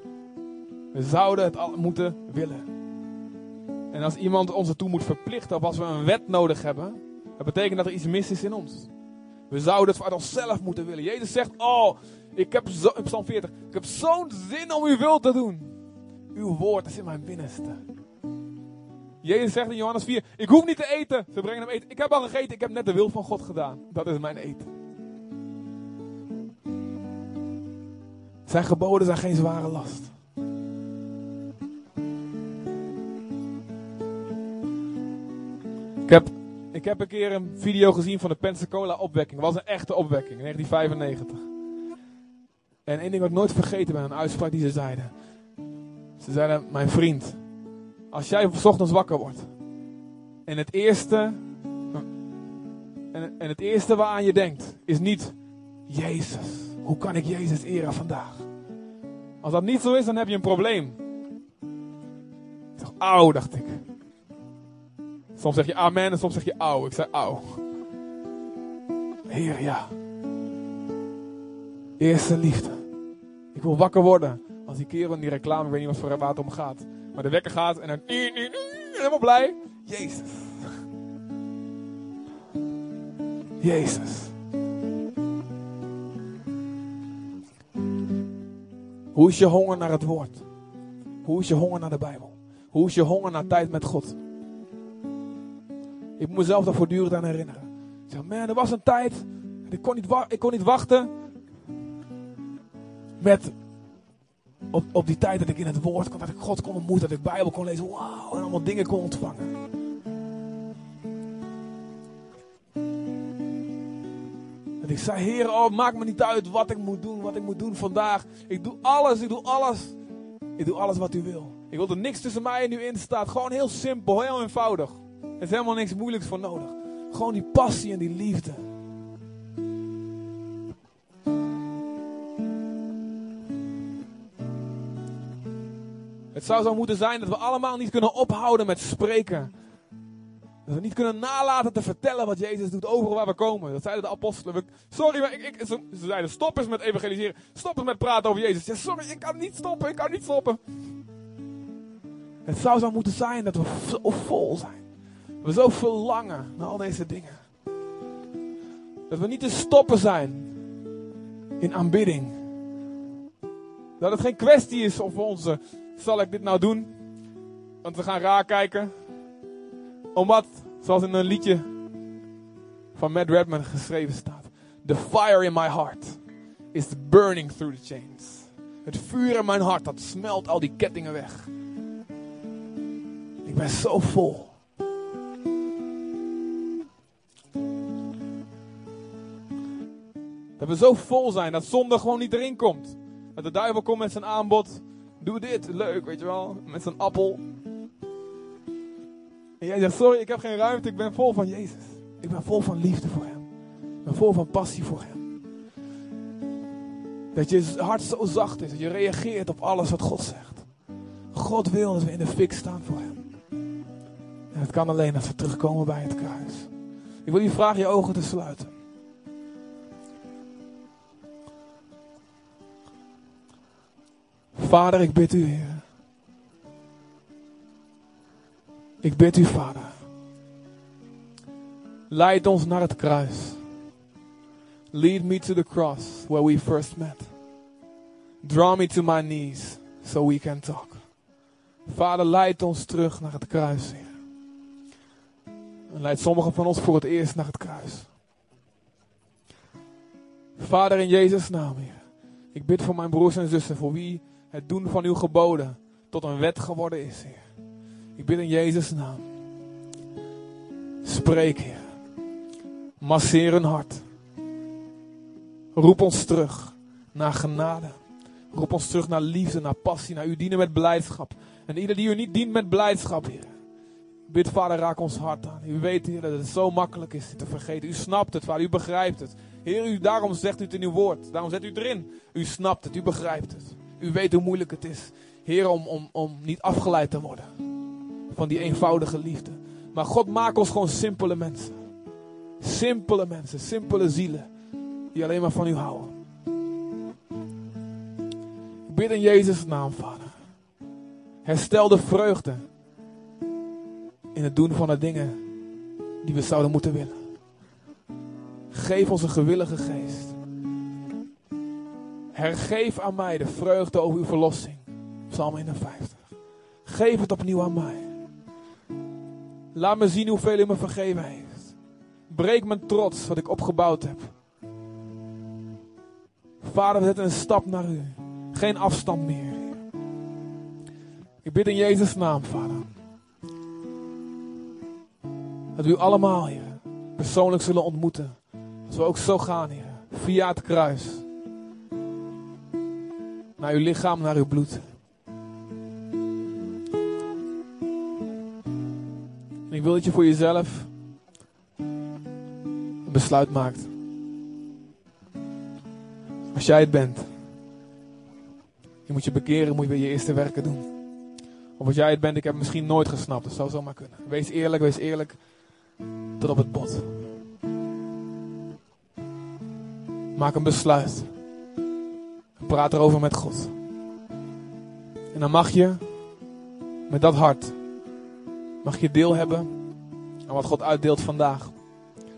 We zouden het al moeten willen. En als iemand ons ertoe moet verplichten, of als we een wet nodig hebben, dat betekent dat er iets mis is in ons. We zouden het uit onszelf moeten willen. Jezus zegt, oh, ik heb Psalm 40, ik heb zo'n zin om uw wil te doen. Uw woord is in mijn binnenste. Jezus zegt in Johannes 4, ik hoef niet te eten. Ze brengen hem eten. Ik heb al gegeten, ik heb net de wil van God gedaan. Dat is mijn eten. Zijn geboden zijn geen zware last. Ik heb, ik heb een keer een video gezien van de Pensacola opwekking. Het was een echte opwekking, in 1995. En één ding wat ik nooit vergeten ben, een uitspraak die ze zeiden. Ze zeiden, mijn vriend, als jij s ochtends wakker wordt en het eerste, en, het eerste waaraan je denkt is niet, Jezus, hoe kan ik Jezus eren vandaag? Als dat niet zo is, dan heb je een probleem. Dacht, auw, dacht ik. Soms zeg je amen en soms zeg je auw. Ik zei auw. Heer, ja. Eerste liefde. Ik wil wakker worden. Als die kerel in die reclame, ik weet niet wat voor waar het om gaat. Maar de wekker gaat en dan helemaal blij. Jezus. Jezus. Hoe is je honger naar het woord? Hoe is je honger naar de Bijbel? Hoe is je honger naar tijd met God? Ik moet mezelf daar voortdurend aan herinneren. Ik zeg, man, er was een tijd. Ik kon niet, ik kon niet wachten. Met. Op, op die tijd dat ik in het woord kon, dat ik God kon ontmoeten, dat ik Bijbel kon lezen. Wauw, en allemaal dingen kon ontvangen. En ik zei, Heer, oh, maak me niet uit wat ik moet doen, wat ik moet doen vandaag. Ik doe alles, ik doe alles. Ik doe alles wat u wil. Ik wil er niks tussen mij en u in staat. Gewoon heel simpel, heel eenvoudig. Er is helemaal niks moeilijks voor nodig. Gewoon die passie en die liefde. Het zou zo moeten zijn dat we allemaal niet kunnen ophouden met spreken. Dat we niet kunnen nalaten te vertellen wat Jezus doet overal waar we komen. Dat zeiden de apostelen. Sorry, maar ik, ik, ze, zeiden stop eens met evangeliseren. Stop eens met praten over Jezus. Ja, sorry, ik kan niet stoppen. Ik kan niet stoppen. Het zou zo moeten zijn dat we zo vol zijn. We zo verlangen naar al deze dingen. Dat we niet te stoppen zijn in aanbidding. Dat het geen kwestie is of onze, zal ik dit nou doen? Want we gaan raar kijken. Omdat, zoals in een liedje van Matt Redman geschreven staat. The fire in my heart is burning through the chains. Het vuur in mijn hart, dat smelt al die kettingen weg. Ik ben zo vol. Dat we zo vol zijn dat zonde gewoon niet erin komt. Dat de duivel komt met zijn aanbod. Doe dit, leuk, weet je wel. Met zijn appel. En jij zegt, sorry, ik heb geen ruimte. Ik ben vol van Jezus. Ik ben vol van liefde voor hem. Ik ben vol van passie voor hem. Dat je hart zo zacht is. Dat je reageert op alles wat God zegt. God wil dat we in de fik staan voor hem. En het kan alleen als we terugkomen bij het kruis. Ik wil je vragen je ogen te sluiten. Vader, ik bid u, Heer. Ik bid u, Vader. Leid ons naar het kruis. Lead me to the cross where we first met. Draw me to my knees so we can talk. Vader, leid ons terug naar het kruis, Heer. Leid sommigen van ons voor het eerst naar het kruis. Vader, in Jezus' naam, Heer. Ik bid voor mijn broers en zussen, voor wie het doen van uw geboden tot een wet geworden is, Heer. Ik bid in Jezus' naam. Spreek, Heer. Masseer hun hart. Roep ons terug naar genade. Roep ons terug naar liefde, naar passie, naar u dienen met blijdschap. En ieder die u niet dient met blijdschap, Heer. Bid, Vader, raak ons hart aan. U weet, Heer, dat het zo makkelijk is te vergeten. U snapt het, Vader, u begrijpt het. Heer, u, daarom zegt u het in uw woord. Daarom zet u erin. U snapt het, u begrijpt het. U weet hoe moeilijk het is. Heer, om, om, om niet afgeleid te worden van die eenvoudige liefde. Maar God, maakt ons gewoon simpele mensen. Simpele mensen, simpele zielen. Die alleen maar van u houden. Ik bid in Jezus' naam, Vader. Herstel de vreugde in het doen van de dingen die we zouden moeten willen. Geef ons een gewillige geest. Hergeef aan mij de vreugde over uw verlossing. Psalm 51. Geef het opnieuw aan mij. Laat me zien hoeveel u me vergeven heeft. Breek mijn trots wat ik opgebouwd heb. Vader, we zetten een stap naar u. Geen afstand meer. Ik bid in Jezus' naam, Vader. Dat we u allemaal, Heer, persoonlijk zullen ontmoeten. Dat we ook zo gaan, Heer. Via het kruis. Naar uw lichaam, naar uw bloed. En ik wil dat je voor jezelf een besluit maakt. Als jij het bent, je moet je bekeren, moet je weer je eerste werken doen. Of als jij het bent, ik heb het misschien nooit gesnapt, dat zou zomaar kunnen. Wees eerlijk, wees eerlijk, tot op het bot. Maak een besluit. Praat erover met God. En dan mag je met dat hart, mag je deel hebben aan wat God uitdeelt vandaag.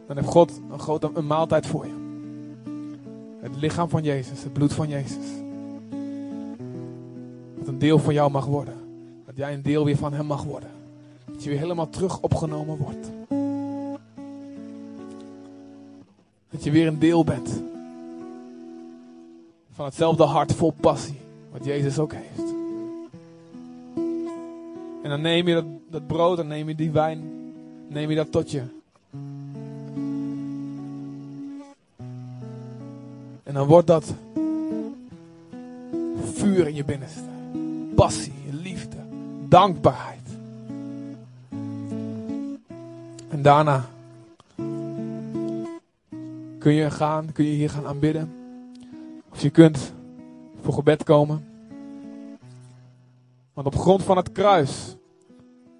Dan heeft God een grote een maaltijd voor je. Het lichaam van Jezus, het bloed van Jezus. Dat een deel van jou mag worden. Dat jij een deel weer van Hem mag worden. Dat je weer helemaal terug opgenomen wordt. Dat je weer een deel bent van hetzelfde hart vol passie, wat Jezus ook heeft. En dan neem je dat, dat brood, dan neem je die wijn, neem je dat tot je. En dan wordt dat vuur in je binnenste. Passie, liefde, dankbaarheid. En daarna kun je gaan, kun je hier gaan aanbidden. Of je kunt voor gebed komen. Want op grond van het kruis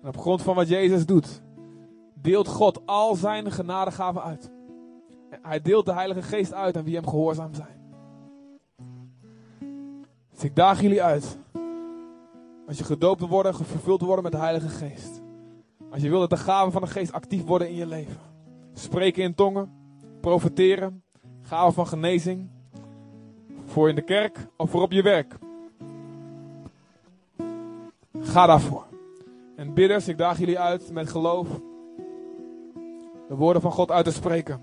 en op grond van wat Jezus doet, deelt God al zijn genadegaven uit. Hij deelt de Heilige Geest uit aan wie hem gehoorzaam zijn. Dus ik daag jullie uit. Als je gedoopt wil worden, vervuld worden met de Heilige Geest. Als je wil dat de gaven van de Geest actief worden in je leven. Spreken in tongen, profeteren, gaven van genezing, voor in de kerk of voor op je werk. Ga daarvoor. En bidders, ik daag jullie uit met geloof de woorden van God uit te spreken.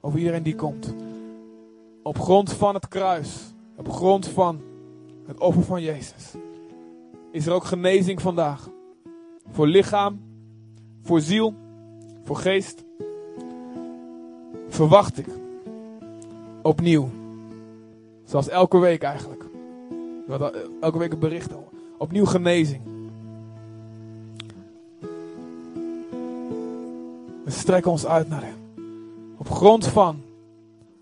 Over iedereen die komt. Op grond van het kruis. Op grond van het offer van Jezus. Is er ook genezing vandaag. Voor lichaam. Voor ziel. Voor geest. Verwacht ik. Opnieuw. Zoals elke week eigenlijk. Elke week een bericht. Opnieuw genezing. We strekken ons uit naar Hem. Op grond van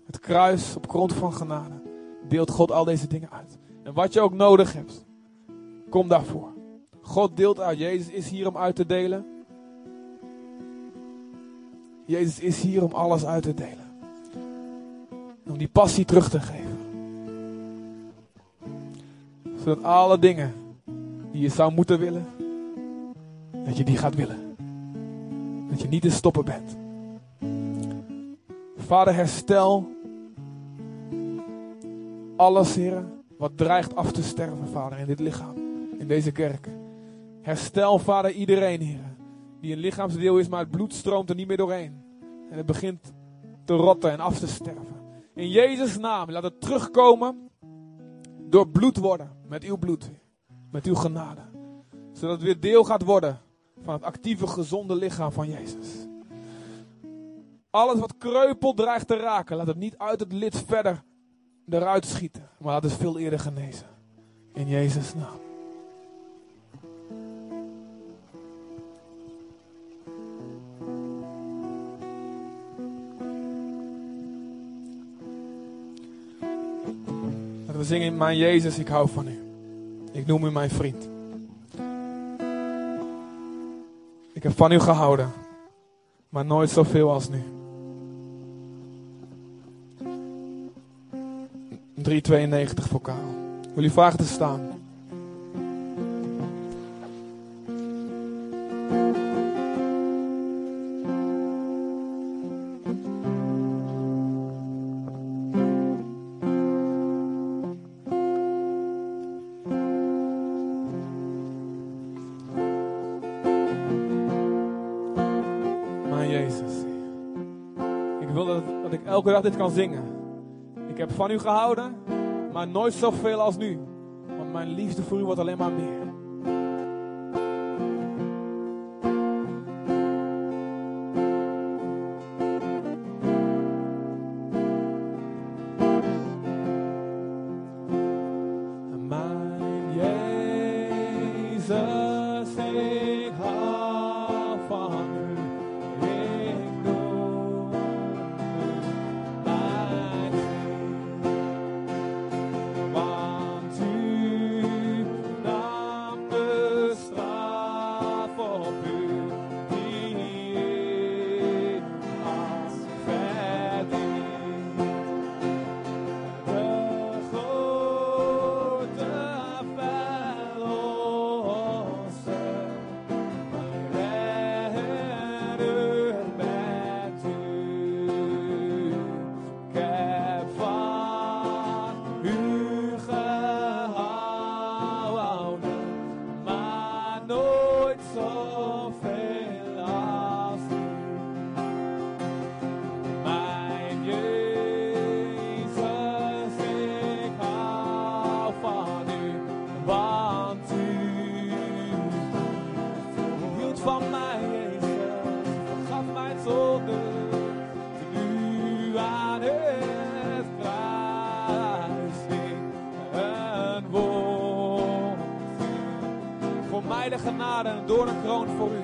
het kruis, op grond van genade, deelt God al deze dingen uit. En wat je ook nodig hebt, kom daarvoor. God deelt uit. Jezus is hier om uit te delen. Jezus is hier om alles uit te delen. Om die passie terug te geven. Zodat alle dingen die je zou moeten willen, dat je die gaat willen. Dat je niet te stoppen bent. Vader, herstel alles, Heer, wat dreigt af te sterven, Vader, in dit lichaam, in deze kerk. Herstel, Vader, iedereen, Heer, die een lichaamsdeel is, maar het bloed stroomt er niet meer doorheen. En het begint te rotten en af te sterven. In Jezus' naam, laat het terugkomen door bloed worden, met uw bloed, met uw genade. Zodat het weer deel gaat worden van het actieve, gezonde lichaam van Jezus. Alles wat kreupel dreigt te raken, laat het niet uit het lid verder eruit schieten. Maar laat het veel eerder genezen. In Jezus' naam. Zingen, mijn Jezus, ik hou van u. Ik noem u mijn vriend. Ik heb van u gehouden, maar nooit zoveel als nu. 392 vocaal. Wil u vragen te staan? Elke dag dit kan zingen. Ik heb van u gehouden, maar nooit zoveel als nu. Want mijn liefde voor u wordt alleen maar meer. Genade en een voor u.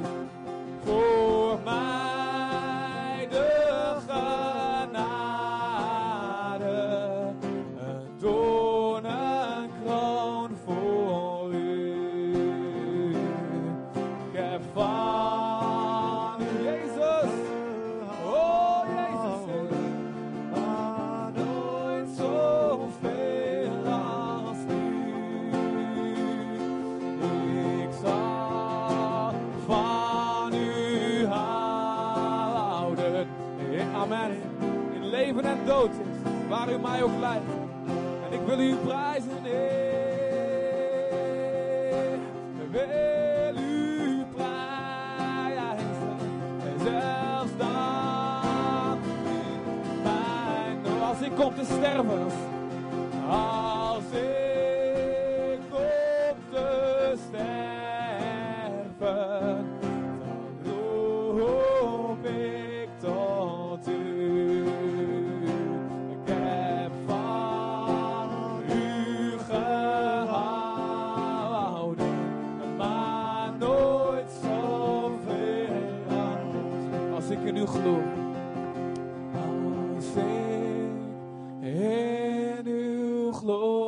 uw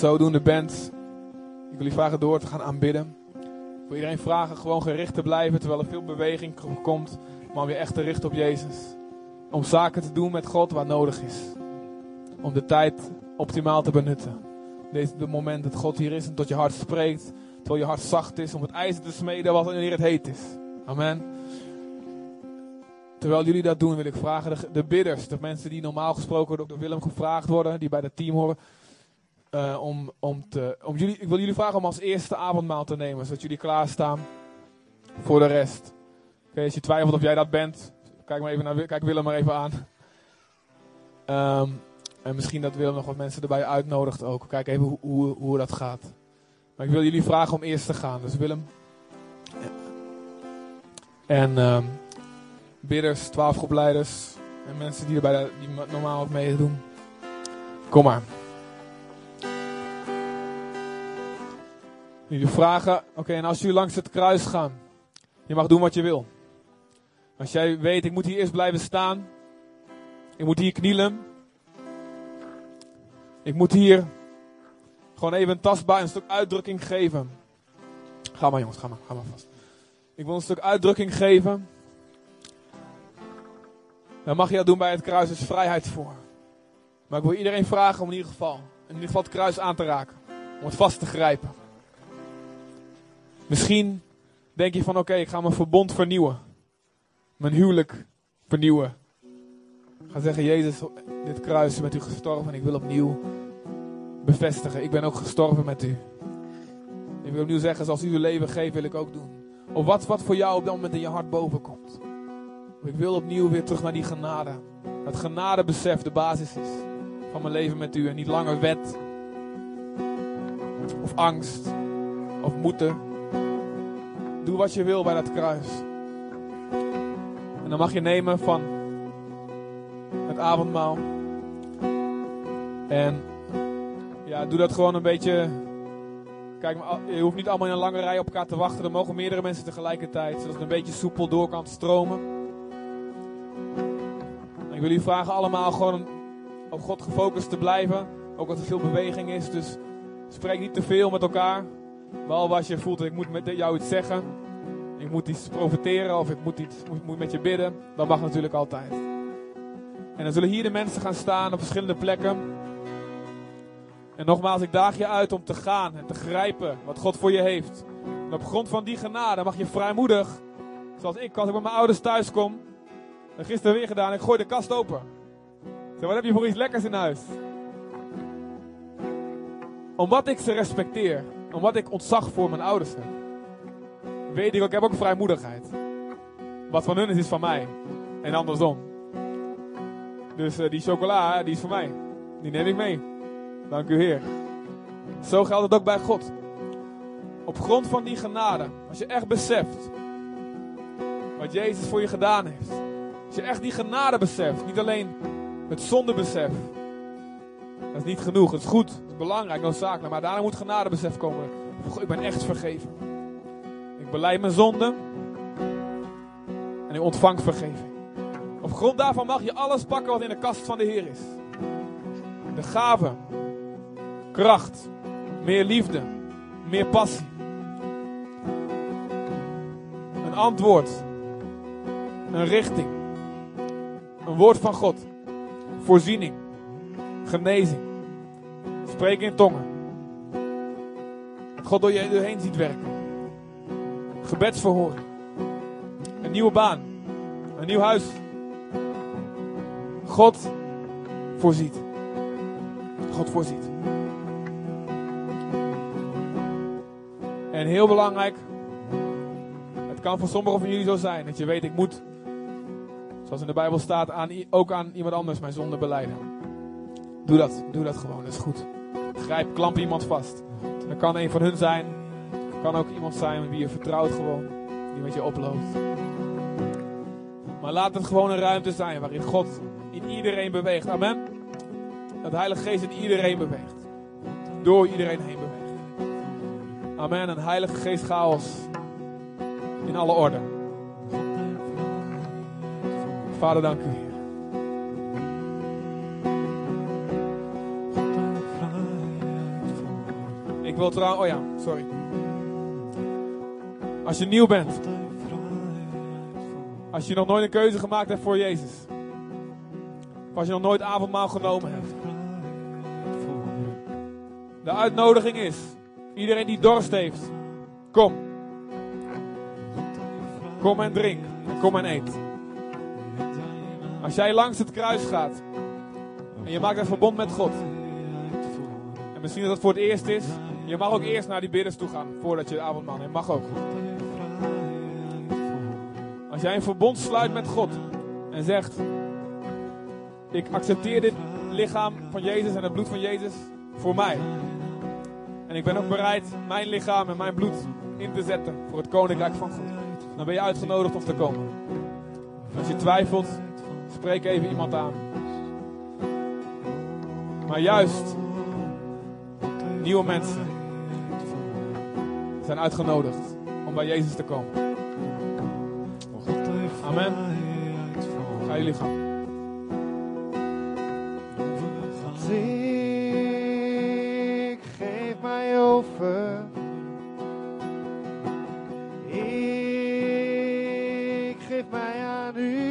We willen zo doen, de band. Ik wil jullie vragen door te gaan aanbidden. Ik wil iedereen vragen gewoon gericht te blijven terwijl er veel beweging komt. Maar om echt te richten op Jezus. Om zaken te doen met God waar nodig is. Om de tijd optimaal te benutten. Deze de moment dat God hier is en tot je hart spreekt. Terwijl je hart zacht is om het ijzer te smeden wat wanneer het heet is. Amen. Terwijl jullie dat doen wil ik vragen de, de bidders. De mensen die normaal gesproken door, door Willem gevraagd worden. Die bij het team horen. Eh, om, om te, om jullie, ik wil jullie vragen om als eerste avondmaal te nemen. Zodat jullie klaarstaan voor de rest. Oké, als je twijfelt of jij dat bent. Kijk, maar even naar, kijk Willem maar even aan. Ehm, en misschien dat Willem nog wat mensen erbij uitnodigt ook. Kijk even hoe, hoe, hoe dat gaat. Maar ik wil jullie vragen om eerst te gaan. Dus Willem. En ehm, bidders, twaalf groepleiders. En mensen die er bij de, die normaal ook meedoen. Kom maar. Jullie vragen. Oké, en als jullie langs het kruis gaan. Je mag doen wat je wil. Als jij weet, ik moet hier eerst blijven staan. Ik moet hier knielen. Ik moet hier gewoon even een tastbaar, een stuk uitdrukking geven. Ga maar jongens, ga maar, ga maar vast. Ik wil een stuk uitdrukking geven. Dan mag je dat doen bij het kruis, is vrijheid voor. Maar ik wil iedereen vragen om in ieder geval, in ieder geval het kruis aan te raken. Om het vast te grijpen. Misschien denk je van oké, ik ga mijn verbond vernieuwen. Mijn huwelijk vernieuwen. Ik ga zeggen, Jezus, dit kruis is met u gestorven en ik wil opnieuw bevestigen. Ik ben ook gestorven met u. Ik wil opnieuw zeggen, zoals u uw leven geeft, wil ik ook doen. Of wat, wat voor jou op dat moment in je hart boven komt. Ik wil opnieuw weer terug naar die genade. Dat genadebesef de basis is van mijn leven met u. En niet langer wet. Of angst. Of moeten. Doe wat je wil bij dat kruis. En dan mag je nemen van het avondmaal. En ja, doe dat gewoon een beetje. Kijk, je hoeft niet allemaal in een lange rij op elkaar te wachten. Er mogen meerdere mensen tegelijkertijd, zodat het een beetje soepel door kan stromen. En ik wil u vragen allemaal gewoon op God gefocust te blijven. Ook als er veel beweging is. Dus spreek niet te veel met elkaar. Behalve als je voelt dat ik moet met jou iets zeggen. Ik moet iets profiteren of ik moet, iets, moet, moet met je bidden. Dat mag natuurlijk altijd. En dan zullen hier de mensen gaan staan op verschillende plekken. En nogmaals, ik daag je uit om te gaan en te grijpen wat God voor je heeft. En op grond van die genade mag je vrijmoedig, zoals ik, als ik bij mijn ouders thuis kom, en gisteren weer gedaan, ik gooi de kast open. Zeg, wat heb je voor iets lekkers in huis? Omdat ik ze respecteer, omdat ik ontzag voor mijn ouders heb, weet ik ik heb ook vrijmoedigheid. Wat van hun is, is van mij. En andersom. Dus uh, die chocola, die is voor mij. Die neem ik mee. Dank u Heer. Zo geldt het ook bij God. Op grond van die genade, als je echt beseft wat Jezus voor je gedaan heeft. Als je echt die genade beseft, niet alleen het zondebesef. Dat is niet genoeg, het is goed, het is belangrijk, noodzakelijk. Maar daarna moet genadebesef komen. Ik ben echt vergeven. Ik beleid mijn zonde en ik ontvang vergeving. Op grond daarvan mag je alles pakken wat in de kast van de Heer is. De gaven, kracht, meer liefde, meer passie. Een antwoord, een richting, een woord van God, voorziening, genezing, spreken in tongen. God door je doorheen ziet werken. Gebedsverhoring, een nieuwe baan, een nieuw huis. God voorziet. God voorziet. En heel belangrijk, het kan voor sommigen van jullie zo zijn dat je weet, ik moet, zoals in de Bijbel staat, aan, ook aan iemand anders mijn zonde beleiden. Doe dat, doe dat gewoon, dat is goed. Grijp, klamp iemand vast. Dat kan een van hun zijn, kan ook iemand zijn met wie je vertrouwt gewoon, die met je oploopt. Maar laat het gewoon een ruimte zijn waarin God in iedereen beweegt. Amen. Dat Heilige Geest in iedereen beweegt. Door iedereen heen beweegt. Amen. Een Heilige Geest chaos. In alle orde. Vader, dank u wil trouwens, oh ja, sorry. Als je nieuw bent. Als je nog nooit een keuze gemaakt hebt voor Jezus. Of als je nog nooit avondmaal genomen hebt. De uitnodiging is, iedereen die dorst heeft, kom. Kom en drink. Kom en eet. Als jij langs het kruis gaat en je maakt een verbond met God. En misschien dat het voor het eerst is. Je mag ook eerst naar die bidders toe gaan voordat je de avondmaal neemt. Mag ook. Als jij een verbond sluit met God en zegt: Ik accepteer dit lichaam van Jezus en het bloed van Jezus voor mij. En ik ben ook bereid mijn lichaam en mijn bloed in te zetten voor het koninkrijk van God. Dan ben je uitgenodigd om te komen. Als je twijfelt, spreek even iemand aan. Maar juist nieuwe mensen zijn uitgenodigd om bij Jezus te komen. Amen. Ga je gaan. Ik geef mij over. Ik geef mij aan u.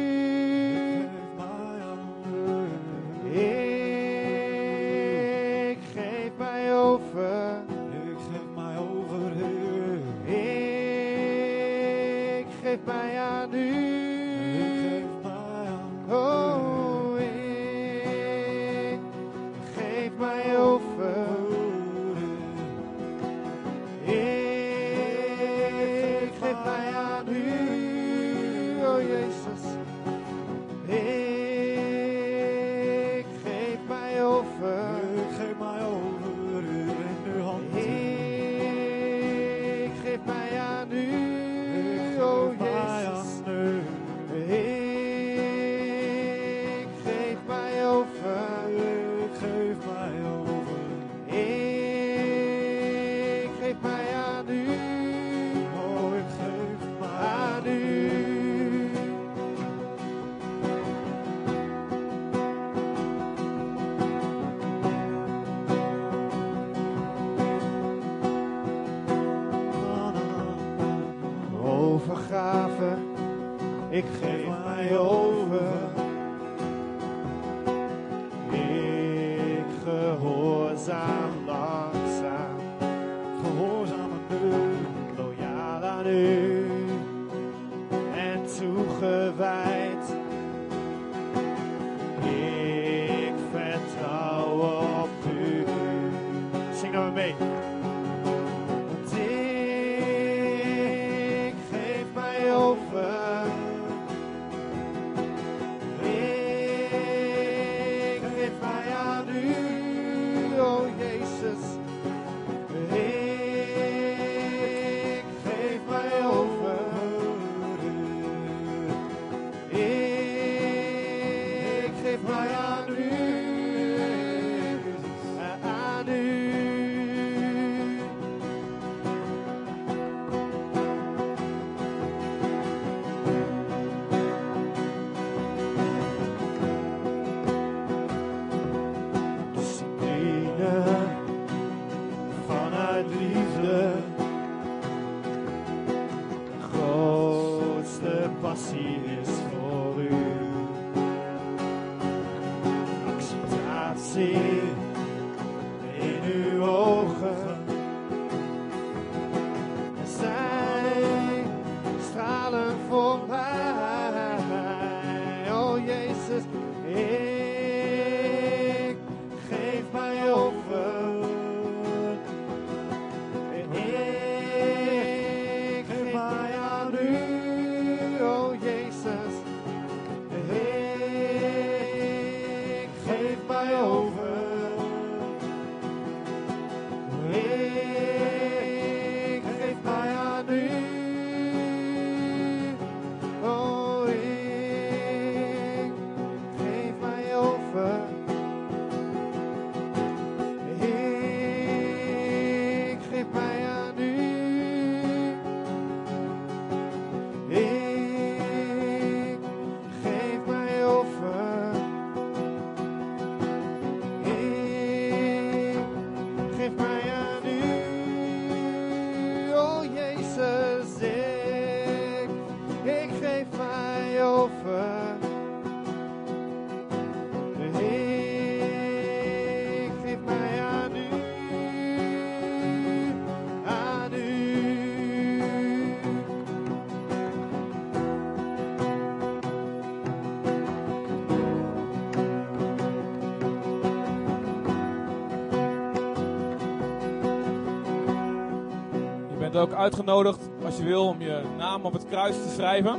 ook uitgenodigd, als je wil, om je naam op het kruis te schrijven.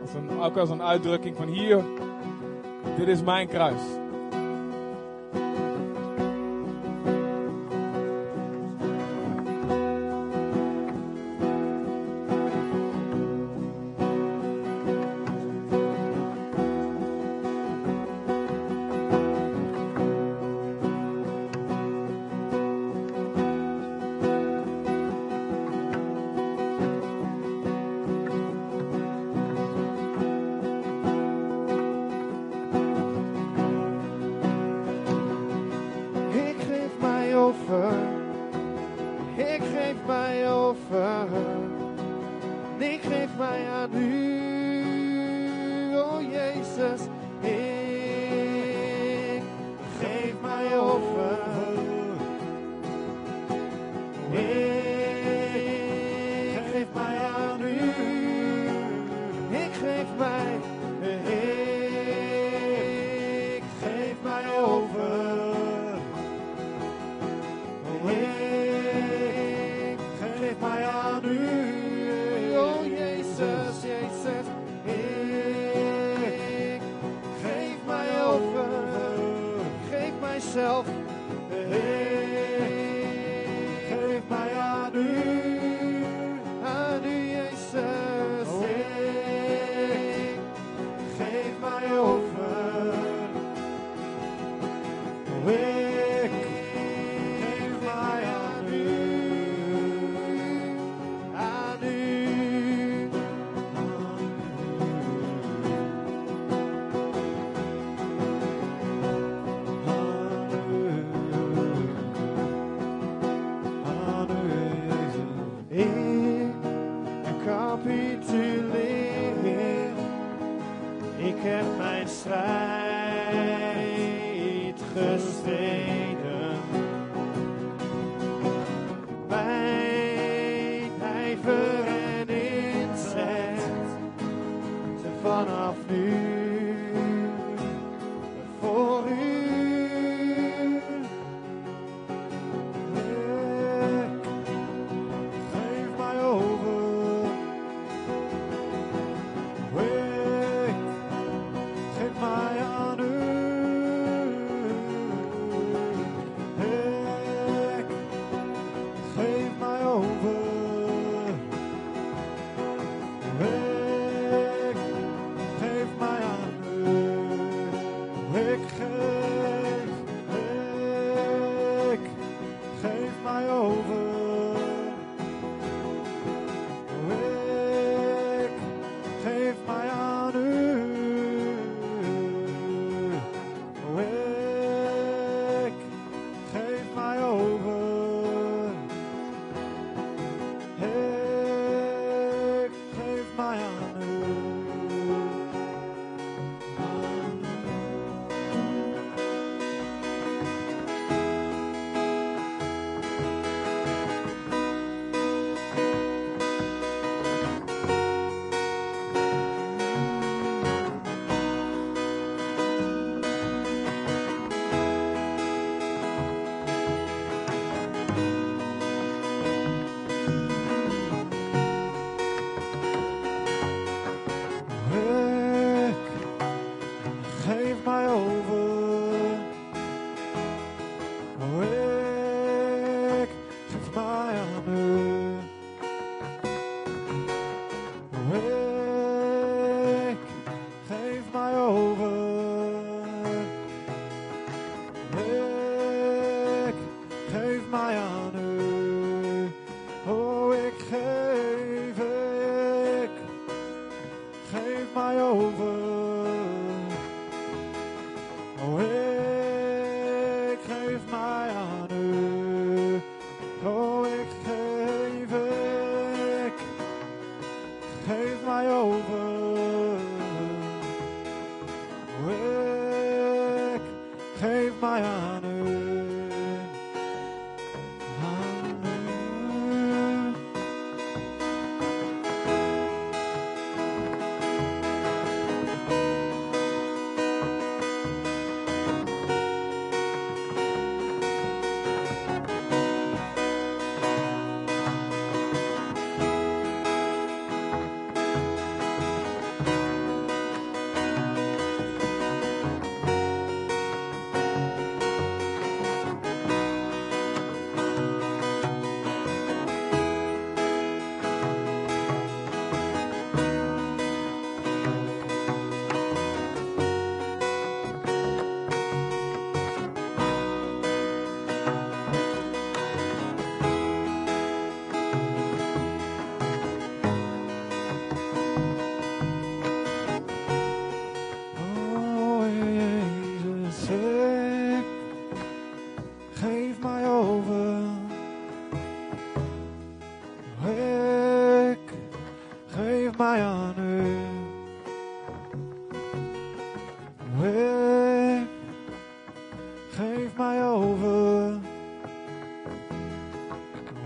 Als een, ook als een uitdrukking van hier, dit is mijn kruis. geef mij aan u, oh Jezus, Jezus. Ik geef mij over, geef mijzelf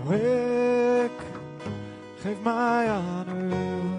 Ik geef aan u.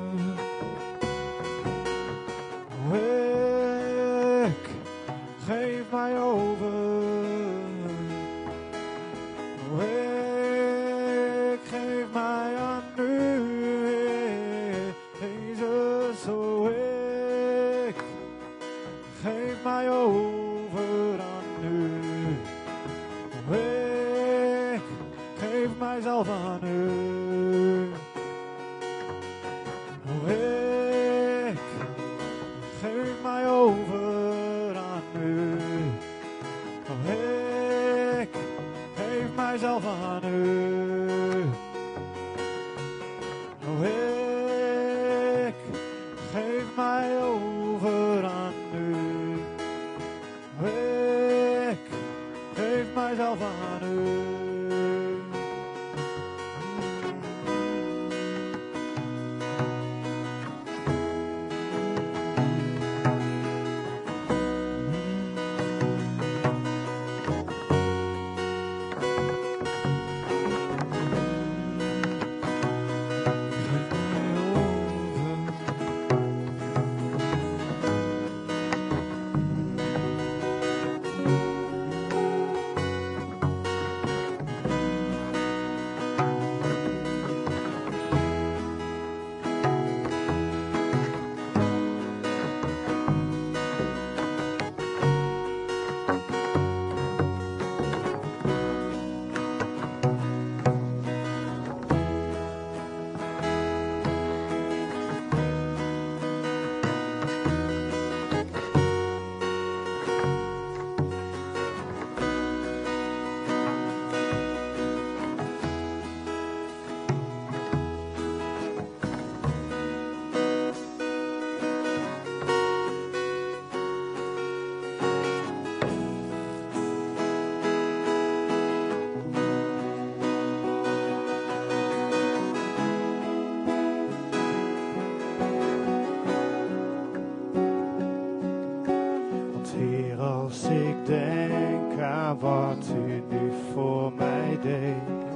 als ik denk aan wat u nu voor mij deed.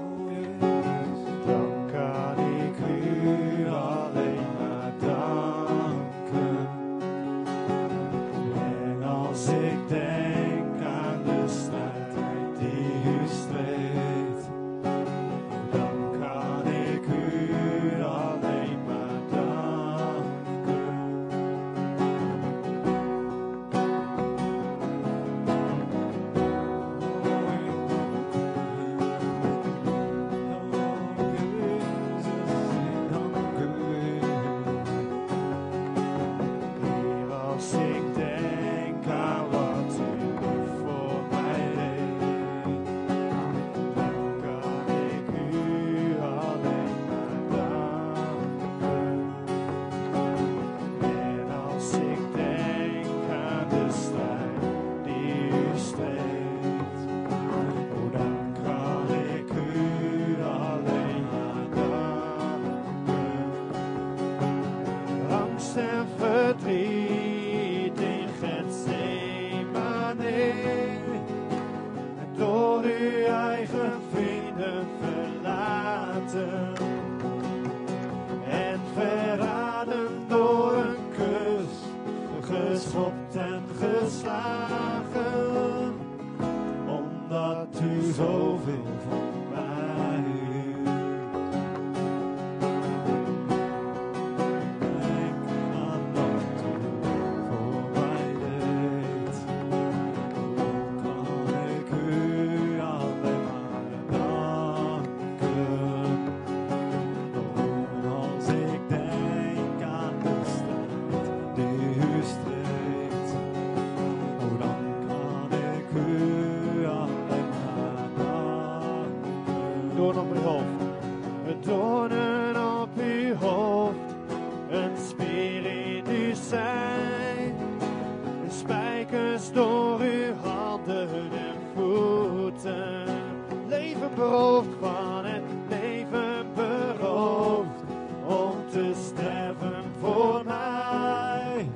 beroofd van het leven beroofd om te sterven voor mij.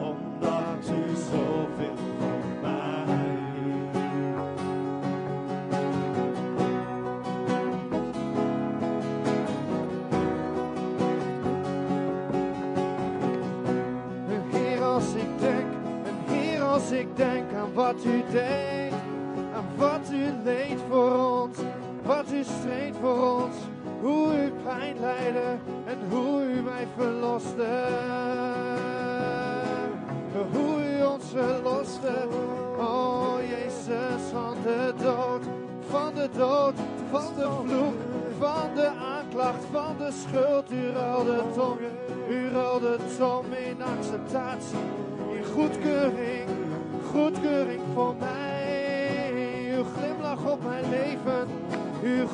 Omdat u zoveel voor mij. Een Heer als ik denk, een Heer als ik denk aan wat u deed.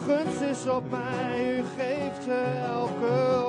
guns is op mij, u geeft elke